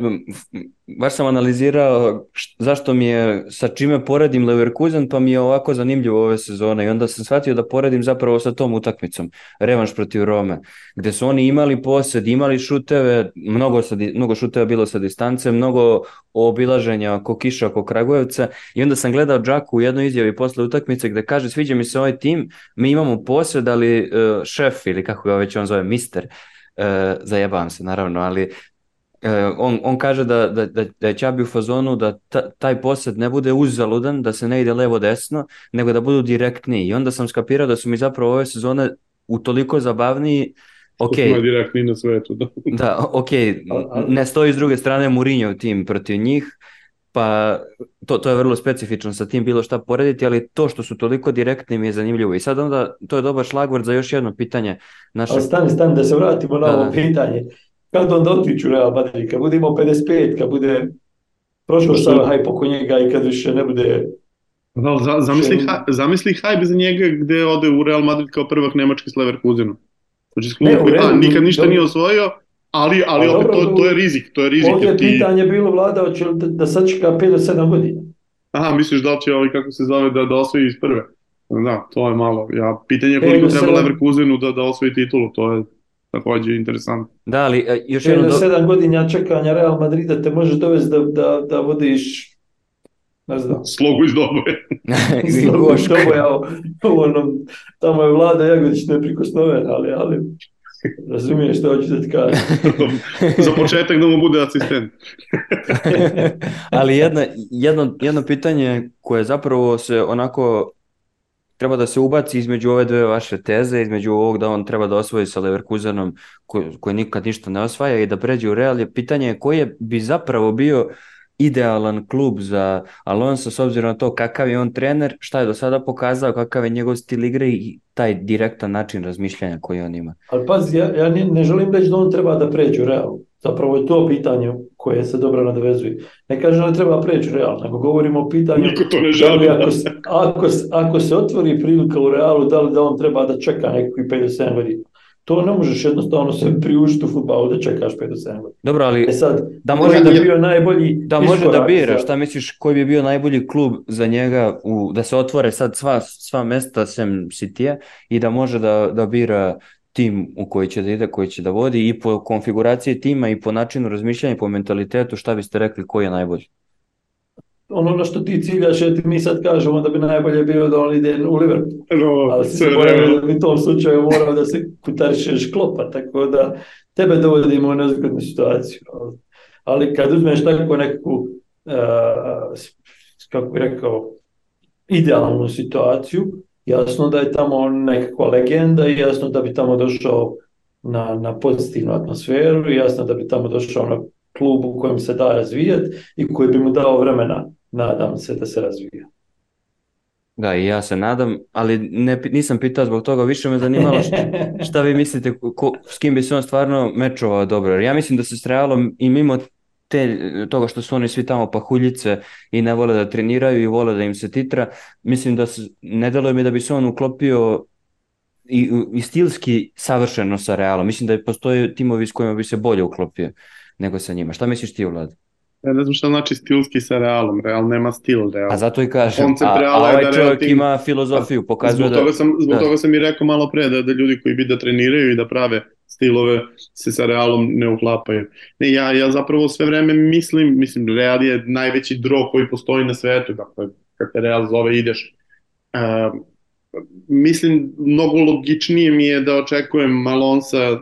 A: baš sam analizirao zašto mi je, sa čime poredim Leverkusen, pa mi je ovako zanimljivo ove sezone. I onda sam shvatio da poredim zapravo sa tom utakmicom, revanš protiv Rome, gde su oni imali posed, imali šuteve, mnogo, sa, mnogo šuteva bilo sa distance, mnogo obilaženja oko Kiša, oko Kragujevca. I onda sam gledao Džaku u jednoj izjavi posle utakmice gde kaže sviđa mi se ovaj tim, mi imamo posed, ali uh, šef ili kako ga već on zove, mister, uh, zajebavam se naravno, ali E, on, on kaže da, da, da, da je Čabi u fazonu da ta, taj posed ne bude uzaludan, da se ne ide levo-desno, nego da budu direktniji. I onda sam skapirao da su mi zapravo ove sezone utoliko zabavniji Ok,
C: direktni na svetu. Da.
A: da, ok, ne stoji s druge strane Mourinho tim protiv njih, pa to, to je vrlo specifično sa tim bilo šta porediti, ali to što su toliko direktni mi je zanimljivo. I sad onda, to je dobar šlagvord za još jedno pitanje.
B: Naše... Ali stani, stani da se vratimo na da, ovo da. pitanje. Kad onda otiću Real Madrid, kad budemo 55, kad bude prošlo šta hajp oko njega i kad više ne bude
C: Da, za, zamisli, ha, zamisli hajb za njega gde ode u Real Madrid kao prvak Nemački s Leverkusenom. Znači, klub koji da, nikad ništa dobro. nije osvojio, ali, ali opet dobro, to, to je rizik. To je rizik
B: ovdje je ti... pitanje bilo vlada, hoće da, da sačeka 5 do 7 godina.
C: Aha, misliš da će ovaj, kako se zove, da, da osvoji iz prve? Da, to je malo. Ja, pitanje je koliko treba Leverkusenu da, da osvoji titulu, to je takođe interesantno.
A: Da, ali e, još
B: jedno... 5 do 7 godina čekanja Real Madrida te može dovesti da, da, da vodiš ne znam.
C: Slogu iz Doboje.
B: Slogu iz Doboje, ono, tamo je vlada Jagodić neprikosnoven, ali, ali razumiješ što hoću da ti kažem.
C: Za početak da mu bude asistent.
A: ali jedna, jedno, jedno pitanje koje zapravo se onako treba da se ubaci između ove dve vaše teze, između ovog da on treba da osvoji sa Leverkusenom koji, koji nikad ništa ne osvaja i da pređe u Real je pitanje koje bi zapravo bio idealan klub za Alonso s obzirom na to kakav je on trener, šta je do sada pokazao, kakav je njegov stil igre i taj direktan način razmišljanja koji on ima.
B: Ali pazi, ja, ja ne, ne želim reći da on treba da pređe u Real. Zapravo je to pitanje koje se dobro nadovezuje. Ne kažem da treba preći u Real, nego govorimo o pitanju
C: Niko to ne želi.
B: Da ako, ako, ako se otvori prilika u Realu, da li da on treba da čeka nekakvih 5 do 7 godina. To ne možeš jednostavno se priuštiti u futbalu da čekaš 5 do 7 godina.
A: Dobro, ali
B: e sad, da može da bio najbolji
A: da može da bira, šta misliš koji bi bio najbolji klub za njega u, da se otvore sad sva, sva mesta sem Citya i da može da, da bira tim u koji će da ide, koji će da vodi i po konfiguraciji tima i po načinu razmišljanja i po mentalitetu, šta biste rekli koji je najbolji?
B: ono na što ti ciljaš, je ti mi sad kažemo da bi najbolje bilo da on ide u Liverpool. No, Ali si se da u tom slučaju morao da se kutarišeš klopa, tako da tebe dovodimo u nezgodnu situaciju. Ali kad uzmeš tako neku, uh, kako bih rekao, idealnu situaciju, jasno da je tamo nekakva legenda i jasno da bi tamo došao na, na pozitivnu atmosferu i jasno da bi tamo došao na klub u kojem se da razvijati i koji bi mu dao vremena nadam se da se razvija.
A: Da, i ja se nadam, ali ne, nisam pitao zbog toga, više me zanimalo šta, šta vi mislite, ko, s kim bi se on stvarno mečovao dobro. Ja mislim da se s Realom i mimo te, toga što su oni svi tamo pahuljice i ne vole da treniraju i vole da im se titra, mislim da se, ne deluje mi da bi se on uklopio i, i stilski savršeno sa Realom. Mislim da postoje timovi s kojima bi se bolje uklopio nego sa njima. Šta misliš ti, Vlad?
C: Ja ne znam šta znači stilski sa Realom. Real nema stil. Real.
A: A zato i kažem, a, a ovaj da čovjek tim... ima filozofiju, pokazuje
C: zbog da... Toga sam, zbog da. toga sam i rekao malo pre da, da ljudi koji bi da treniraju i da prave stilove se sa Realom ne uklapaju. Ne, ja, ja zapravo sve vreme mislim, mislim, Real je najveći dro koji postoji na svetu, dakle, kad te Real zove ideš. Uh, mislim, mnogo logičnije mi je da očekujem Malonsa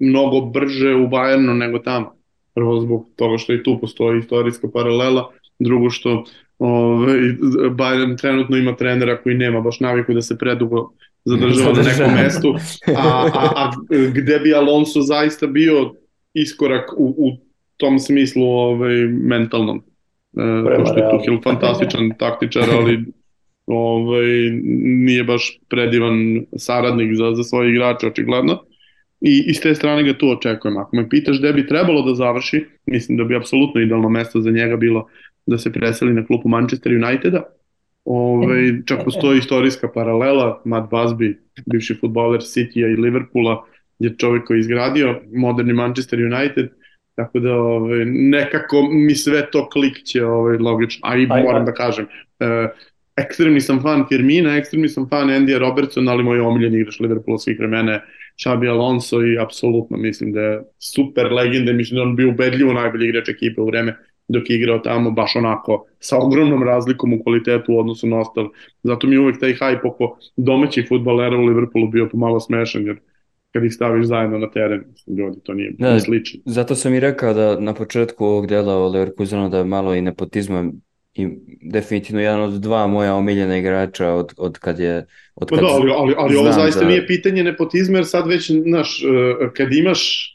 C: mnogo brže u Bayernu nego tamo Prvo zbog toga što i tu postoji istorijska paralela, drugo što ovaj, Bayern trenutno ima trenera koji nema baš naviku da se predugo zadržava na nekom mestu, a, a, a gde bi Alonso zaista bio iskorak u, u tom smislu ovaj, mentalnom. E, pošto je Tuchel fantastičan taktičar, ali ovaj, nije baš predivan saradnik za, za svoje igrače, očigledno. I, I s te strane ga tu očekujem. Ako me pitaš gde bi trebalo da završi, mislim da bi apsolutno idealno mesto za njega bilo da se preseli na klupu Manchester Uniteda. Ove, ovaj, čak postoji istorijska paralela, Matt Busby, bivši futbaler Citya i Liverpoola, je čovjek koji je izgradio moderni Manchester United, tako da ove, ovaj, nekako mi sve to klikće ove, logično, a i moram da kažem, e, ekstremni sam fan Firmina, ekstremni sam fan Andy Robertson, ali moj omiljeni igrač Liverpoola svih vremena Xabi Alonso i apsolutno mislim da je super legende, mislim da on bio ubedljivo najbolji igrač ekipe u vreme dok je igrao tamo baš onako sa ogromnom razlikom u kvalitetu u odnosu na ostale. Zato mi je uvek taj hype oko domaćih futbalera u Liverpoolu bio pomalo smešan, jer kad ih staviš zajedno na teren, ljudi, to nije
A: Da.
C: slično.
A: Zato sam i rekao da na početku ovog dela o Leverkusenu da je malo i nepotizma i definitivno jedan od dva moja omiljena igrača od, od kad je od
C: Pa
A: kad
C: da, ali, ali, ali ovo zaista
A: za-
C: nije pitanje nepotizma, jer sad već, znaš, e, kad imaš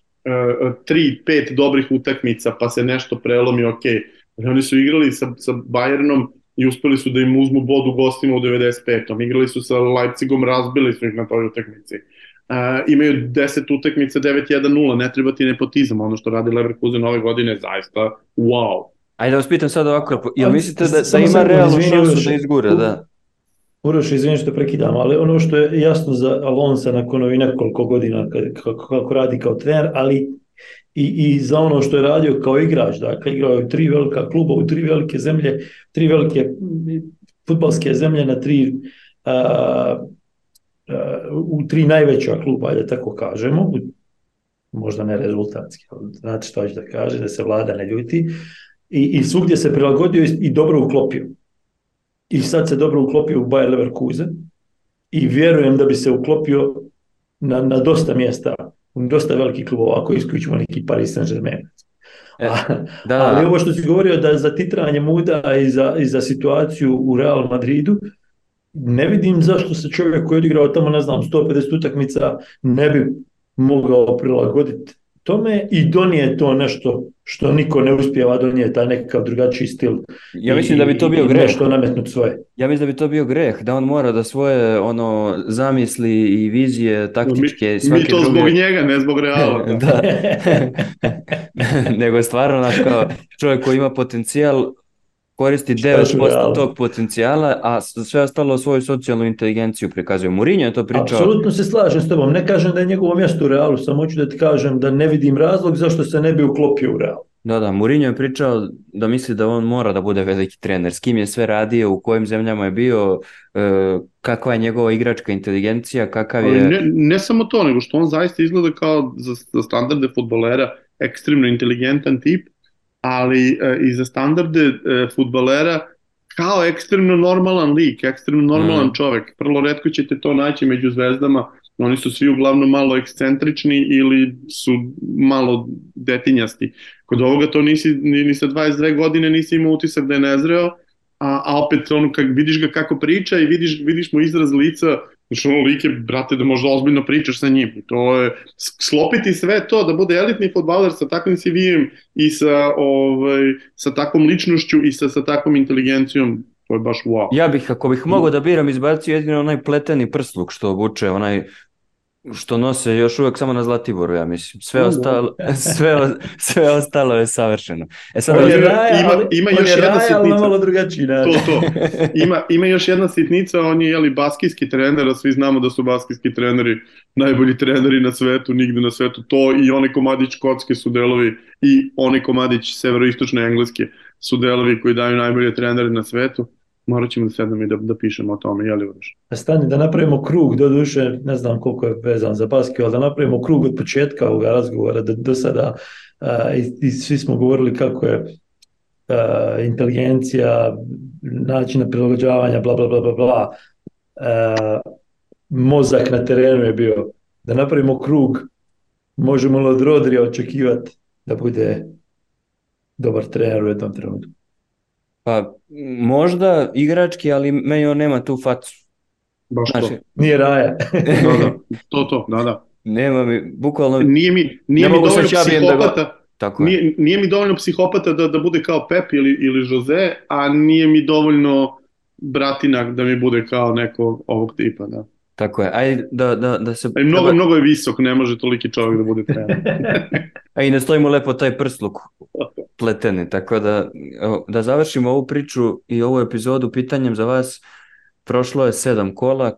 C: tri, pet dobrih utakmica, pa se nešto prelomi, ok. Ali oni su igrali sa, sa Bayernom i uspeli su da im uzmu bod u gostima u 95. Igrali su sa Leipzigom, razbili su ih na toj utakmici. Uh, imaju 10 utakmica 9-1-0, ne treba ti nepotizam, ono što radi Leverkusen ove godine je zaista wow.
A: Ajde da vas pitam sad ovako, jel
B: Ali,
A: mislite da, da ima realnu šansu da izgure, da?
B: Uroš, izvini što prekidam, ali ono što je jasno za Alonsa nakon ovih nekoliko godina kako, kako radi kao trener, ali i, i za ono što je radio kao igrač, dakle igrao je u tri velika kluba, u tri velike zemlje, tri velike futbalske zemlje na tri a, a, u tri najveća kluba, ajde tako kažemo, u, možda ne rezultatski, ali znate što ću da kaže, da se vlada ne ljuti, i, i svugdje se prilagodio i, i dobro uklopio. I sad se dobro uklopio u Bayer Leverkusen i vjerujem da bi se uklopio na, na dosta mjesta, u dosta velikih klubova, ako isključimo neki Paris Saint-Germain.
A: E, Da,
B: ali ovo što si govorio da za titranje muda i za, i za situaciju u Real Madridu, ne vidim zašto se čovjek koji je odigrao tamo, ne znam, 150 utakmica ne bi mogao prilagoditi tome i donije to nešto što niko ne uspijeva donijeti, taj nekakav drugačiji stil.
A: ja mislim da bi to bio greh.
B: Nešto nametnut svoje.
A: Ja mislim da bi to bio greh, da on mora da svoje ono zamisli i vizije taktičke
C: Mi
A: svake
C: to
A: druge...
C: zbog njega, ne zbog Reala. da.
A: Nego stvarno, znaš, kao čovjek koji ima potencijal koristi
B: Šta su
A: 9%
B: realno?
A: tog potencijala, a sve ostalo svoju socijalnu inteligenciju prikazuje. Mourinho je to pričao.
B: Apsolutno se slažem s tobom. Ne kažem da je njegovo mjesto u Realu, samo hoću da ti kažem da ne vidim razlog zašto se ne bi uklopio u Real.
A: Da, da, Mourinho je pričao da misli da on mora da bude veliki trener, s kim je sve radio, u kojim zemljama je bio, e, kakva je njegova igračka inteligencija, kakav je...
C: ne, ne samo to, nego što on zaista izgleda kao za, za standarde futbolera ekstremno inteligentan tip, ali e, i za standarde e, futbolera kao ekstremno normalan lik, ekstremno normalan
A: Mm.
C: čovek. Prvo redko ćete to naći među zvezdama, oni su svi uglavnom malo ekscentrični ili su malo detinjasti. Kod ovoga to nisi, ni, ni sa 22 godine nisi imao utisak da je nezreo, a, a opet ono, kak, vidiš ga kako priča i vidiš, vidiš mu izraz lica, Znači, ono lik je, brate, da možda ozbiljno pričaš sa njim. To je, s- sklopiti sve to, da bude elitni fudbaler sa takvim CV-em i sa, ovaj, sa takvom ličnošću i sa, sa takvom inteligencijom, to je baš wow.
A: Ja bih, ako bih mogao da biram, izbacio jedino onaj pleteni prsluk što obuče, onaj što nose još uvek samo na Zlatiboru, ja mislim. Sve
C: Da, da.
A: ostalo, sve, o- sve ostalo je savršeno. E sad,
B: On je
C: ima-
B: raja,
C: ima-
B: ali,
C: ima
B: on
C: još
B: je
C: jedna
B: raja,
C: sitnica.
B: malo drugačiji
C: To,
B: način.
C: to. Ima, ima još jedna sitnica, on je jeli baskijski trener, a svi znamo da su baskijski treneri najbolji treneri na svetu, nigde na svetu. To i onaj komadić kocke su delovi i onaj komadić severoistočne engleske su delovi koji daju najbolje trenere na svetu. Morat ćemo da sednemo i da, da pišemo o tome, jeli Uroš?
B: Stani, da napravimo krug, do duše, ne znam koliko je vezan za basket, ali da napravimo krug od početka ovoga razgovora do, do sada a, i, i svi smo govorili kako je a, inteligencija, načina prilagođavanja, bla, bla, bla, bla, bla. A, mozak na terenu je bio. Da napravimo krug, možemo li od Rodrija očekivati da bude dobar trener u jednom trenutku?
A: Pa možda igrački, ali meni on nema tu facu.
C: Baš to.
A: Znači,
B: Nije raja.
C: Da, da, to, to, da, da.
A: nema mi, bukvalno,
C: Nije mi, nije mi dovoljno
A: bijem da ga-
C: psihopata,
A: tako je.
C: nije, nije mi dovoljno psihopata da, da bude kao Pep ili, ili Jose, a nije mi dovoljno bratinak da mi bude kao neko ovog tipa, da.
A: Tako je. Ajde da, da, da se...
C: Ali mnogo,
A: treba-
C: mnogo je visok, ne može toliki čovjek da bude trener.
A: A i ne stojimo lepo taj prsluk pleteni, tako da da završimo ovu priču i ovu epizodu pitanjem za vas. Prošlo je sedam kola.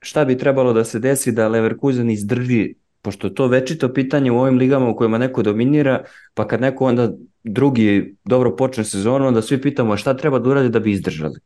A: Šta bi trebalo da se desi da Leverkusen izdrži, pošto to večito pitanje u ovim ligama u kojima neko dominira, pa kad neko onda drugi dobro počne sezonu, onda svi pitamo "A šta treba da uradi da bi izdržali.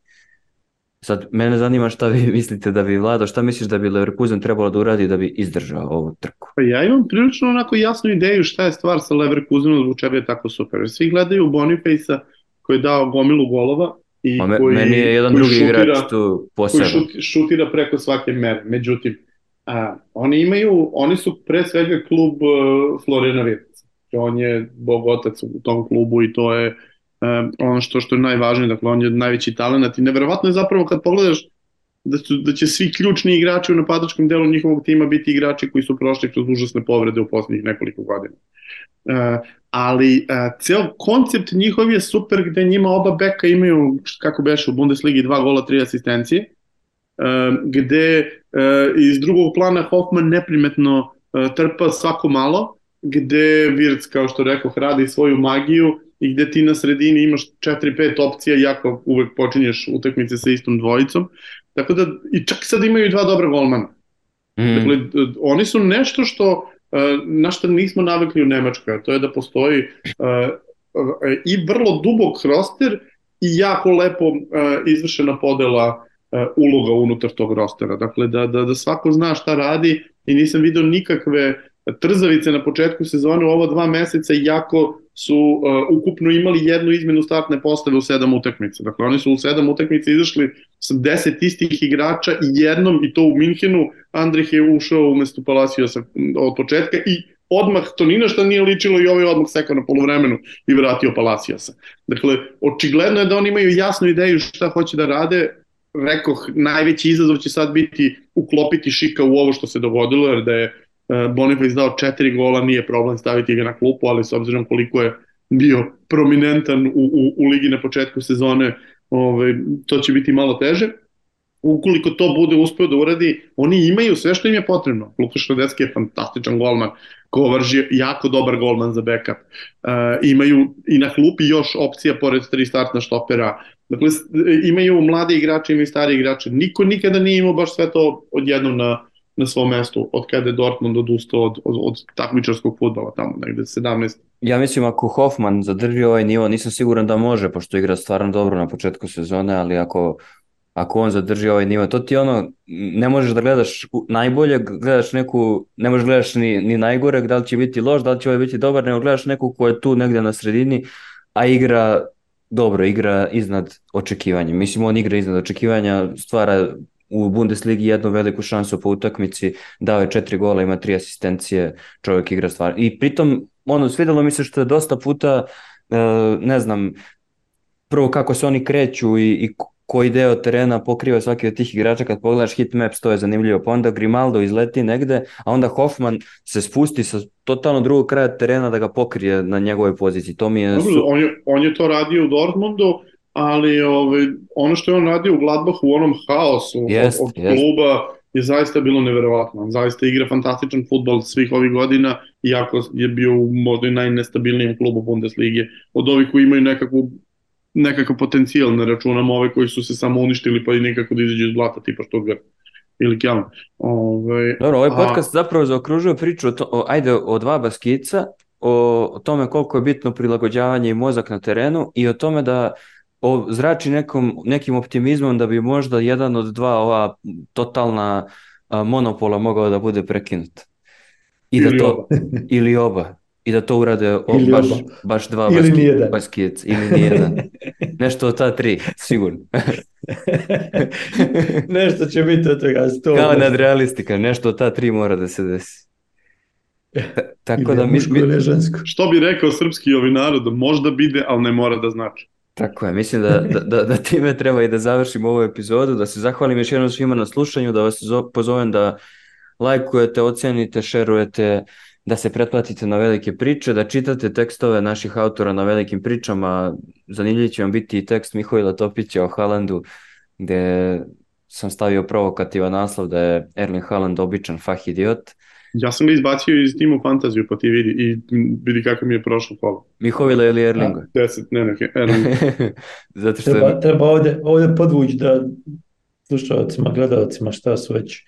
A: Sad, mene zanima šta vi mislite da bi Vlado, šta misliš da bi Leverkusen trebalo da uradi da bi izdržao ovu trku?
C: Pa ja imam prilično onako jasnu ideju šta je stvar sa Leverkusenom, zbog čega je tako super. Svi gledaju Boniface-a koji je dao gomilu golova i
A: Pa me-
C: koji,
A: meni je jedan
C: koji
A: drugi
C: šutira-
A: igrač tu
C: koji
A: poseban.
C: šut, šutira preko svake mere. Međutim, A, oni imaju, oni su pre svega klub uh, Florina Virtica. On je bog otac u tom klubu i to je ono što, što je najvažnije, dakle on je najveći talent i neverovatno je zapravo kad pogledaš da, su, da će svi ključni igrači u napadačkom delu njihovog tima biti igrači koji su prošli kroz užasne povrede u poslednjih nekoliko godina. Uh, ali uh, ceo koncept njihov je super gde njima oba beka imaju, kako beše u Bundesligi, dva gola, tri asistencije, uh, gde uh, iz drugog plana Hoffman neprimetno uh, trpa svako malo, gde Virc, kao što rekao, radi svoju magiju i gde ti na sredini imaš 4-5 opcija, jako uvek počinješ utakmice sa istom dvojicom. Tako da, i čak sad imaju dva dobra golmana. Mm. Dakle, oni su nešto što na što nismo navikli u Nemačkoj, to je da postoji i vrlo dubok roster i jako lepo izvršena podela uloga unutar tog rostera. Dakle, da, da, da svako zna šta radi i nisam video nikakve trzavice na početku sezone u ova dva meseca jako su uh, ukupno imali jednu izmenu startne postave u sedam utakmica. Dakle, oni su u sedam utakmica izašli sa deset istih igrača i jednom, i to u Minhenu, Andrih je ušao umesto Palaciosa od početka i odmah to ni što nije ličilo i ovaj odmah sekao na polovremenu i vratio Palaciosa. Dakle, očigledno je da oni imaju jasnu ideju šta hoće da rade, rekoh, najveći izazov će sad biti uklopiti Šika u ovo što se dogodilo, jer da je Boniface dao četiri gola, nije problem staviti ga na klupu, ali s obzirom koliko je bio prominentan u, u, u ligi na početku sezone, ovaj, to će biti malo teže. Ukoliko to bude uspeo da uradi, oni imaju sve što im je potrebno. Lukaš Radecki je fantastičan golman, Kovarž je jako dobar golman za backup. E, imaju i na klupi još opcija pored tri startna štopera. Dakle, imaju mlade igrače, imaju stari igrače. Niko nikada nije imao baš sve to odjednom na, na svom mestu od kada je Dortmund odustao od, od, od takmičarskog futbala tamo negde 17.
A: Ja mislim ako Hoffman zadrži ovaj nivo, nisam siguran da može, pošto igra stvarno dobro na početku sezone, ali ako ako on zadrži ovaj nivo, to ti ono, ne možeš da gledaš najbolje, gledaš neku, ne možeš da gledaš ni, ni najgore, da li će biti loš, da li će ovaj biti dobar, nego gledaš neku ko je tu negde na sredini, a igra dobro, igra iznad očekivanja. Mislim, on igra iznad očekivanja, stvara u Bundesligi jednu veliku šansu po utakmici, dao je četiri gola, ima tri asistencije, čovjek igra stvar. I pritom, ono, svidelo mi se što je dosta puta, e, ne znam, prvo kako se oni kreću i, i koji deo terena pokriva svaki od tih igrača, kad pogledaš hit maps, to je zanimljivo, pa onda Grimaldo izleti negde, a onda Hoffman se spusti sa totalno drugog kraja terena da ga pokrije na njegovoj poziciji. To mi je...
C: Dobro, on, je on je to radio u Dortmundu, ali ovaj, ono što je on radio u Gladbachu u onom haosu
A: jest,
C: od, od kluba je zaista bilo neverovatno. Zaista igra fantastičan futbol svih ovih godina, iako je bio u možda i najnestabilnijem klubu Bundeslige. Od ovih koji imaju nekakvu nekakav potencijal, ne računam ove koji su se samo uništili pa i nekako da izađu iz blata, tipa Stuttgart ili Kjelm.
A: Ove, ovaj, Dobro, ovaj podcast a... zapravo zaokružuje priču o, to, o, ajde, o dva baskica, o, o tome koliko je bitno prilagođavanje i mozak na terenu i o tome da o, zrači nekom, nekim optimizmom da bi možda jedan od dva ova totalna a, monopola mogao da bude prekinut. I da ili to, oba. ili oba. I da to urade o, ili baš, oba. baš dva ili baskijec. Ili nijedan. Nešto od ta tri, sigurno.
B: nešto će biti od toga. Sto
A: Kao nadrealistika, nešto od ta tri mora da se desi.
B: Tako da mi, mi,
C: Što bi rekao srpski ovi narod, možda bide, ali ne mora da znači.
A: Tako je, mislim da, da, da, da time treba i da završimo ovu epizodu, da se zahvalim još jednom svima na slušanju, da vas pozovem da lajkujete, ocenite, šerujete, da se pretplatite na velike priče, da čitate tekstove naših autora na velikim pričama. Zanimljiv će vam biti i tekst Mihojla Topića o Haalandu, gde sam stavio provokativan naslov da je Erling Haaland običan fah idiot.
C: Ja sam ga izbacio iz timu fantaziju, pa ti vidi i vidi kako mi je prošlo pola.
A: Mihovila ili Erlinga?
C: Ja, deset, ne, ne, Erlinga.
A: Zato što
B: treba, je... treba ovde, ovde podvući da slušalcima, gledalcima šta su već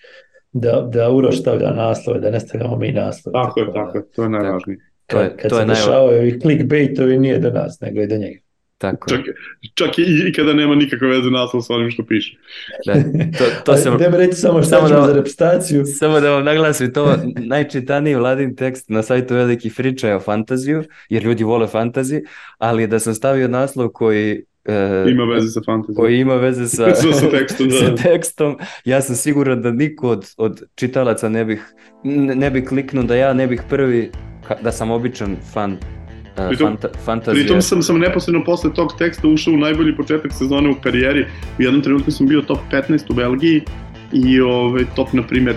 B: da, da Uroš stavlja naslove, da ne stavljamo mi naslove.
C: Tako, tako je, tako je, to je najvažnije.
B: Kad, to je, kad to se je dešavaju i clickbaitovi nije do nas, nego i do njega.
A: Tako.
C: Čak, čak i, i kada nema nikakve veze naslov sa onim što piše.
A: Da, to, to sam,
B: Dajme reći samo šta samo da, za reputaciju.
A: Samo da vam naglasim, to najčitaniji vladin tekst na sajtu Veliki friča je o fantaziju, jer ljudi vole fantaziju, ali da sam stavio naslov koji e,
C: Ima veze sa fantazijom.
A: koji ima veze sa,
C: Sa- sa tekstom, da.
A: sa tekstom. Ja sam siguran da niko od, od čitalaca ne bih, ne, ne bi kliknuo da ja ne bih prvi, da sam običan fan uh,
C: Pritom-
A: fanta, fantazije.
C: Pritom sam, sam neposredno posle tog teksta ušao u najbolji početak sezone u karijeri. U jednom trenutku sam bio top 15 u Belgiji i ovaj, top, na primjer,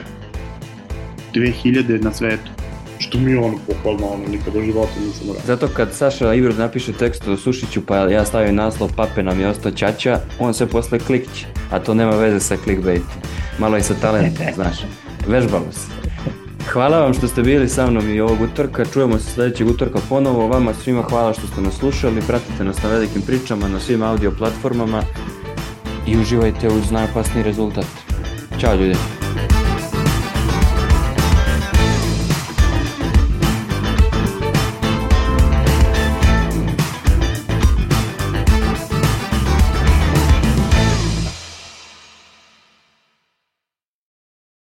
C: 2000 na svetu. Što mi je ono, pohvalno, ono, nikada u životu nisam uradio.
A: Zato kad Saša Ibrod napiše tekst o Sušiću pa ja stavim naslov Pape nam je ostao Ćaća, on se posle klikće, a to nema veze sa clickbait. Malo i sa talentom, znaš. Vežbamo se. Hvala vam što ste bili sa mnom i ovog utorka. Čujemo se sledećeg utorka ponovo. Vama svima hvala što ste nas slušali. Pratite nas na velikim pričama, na svim audio platformama i uživajte uz najopasniji rezultat. Ćao ljudi.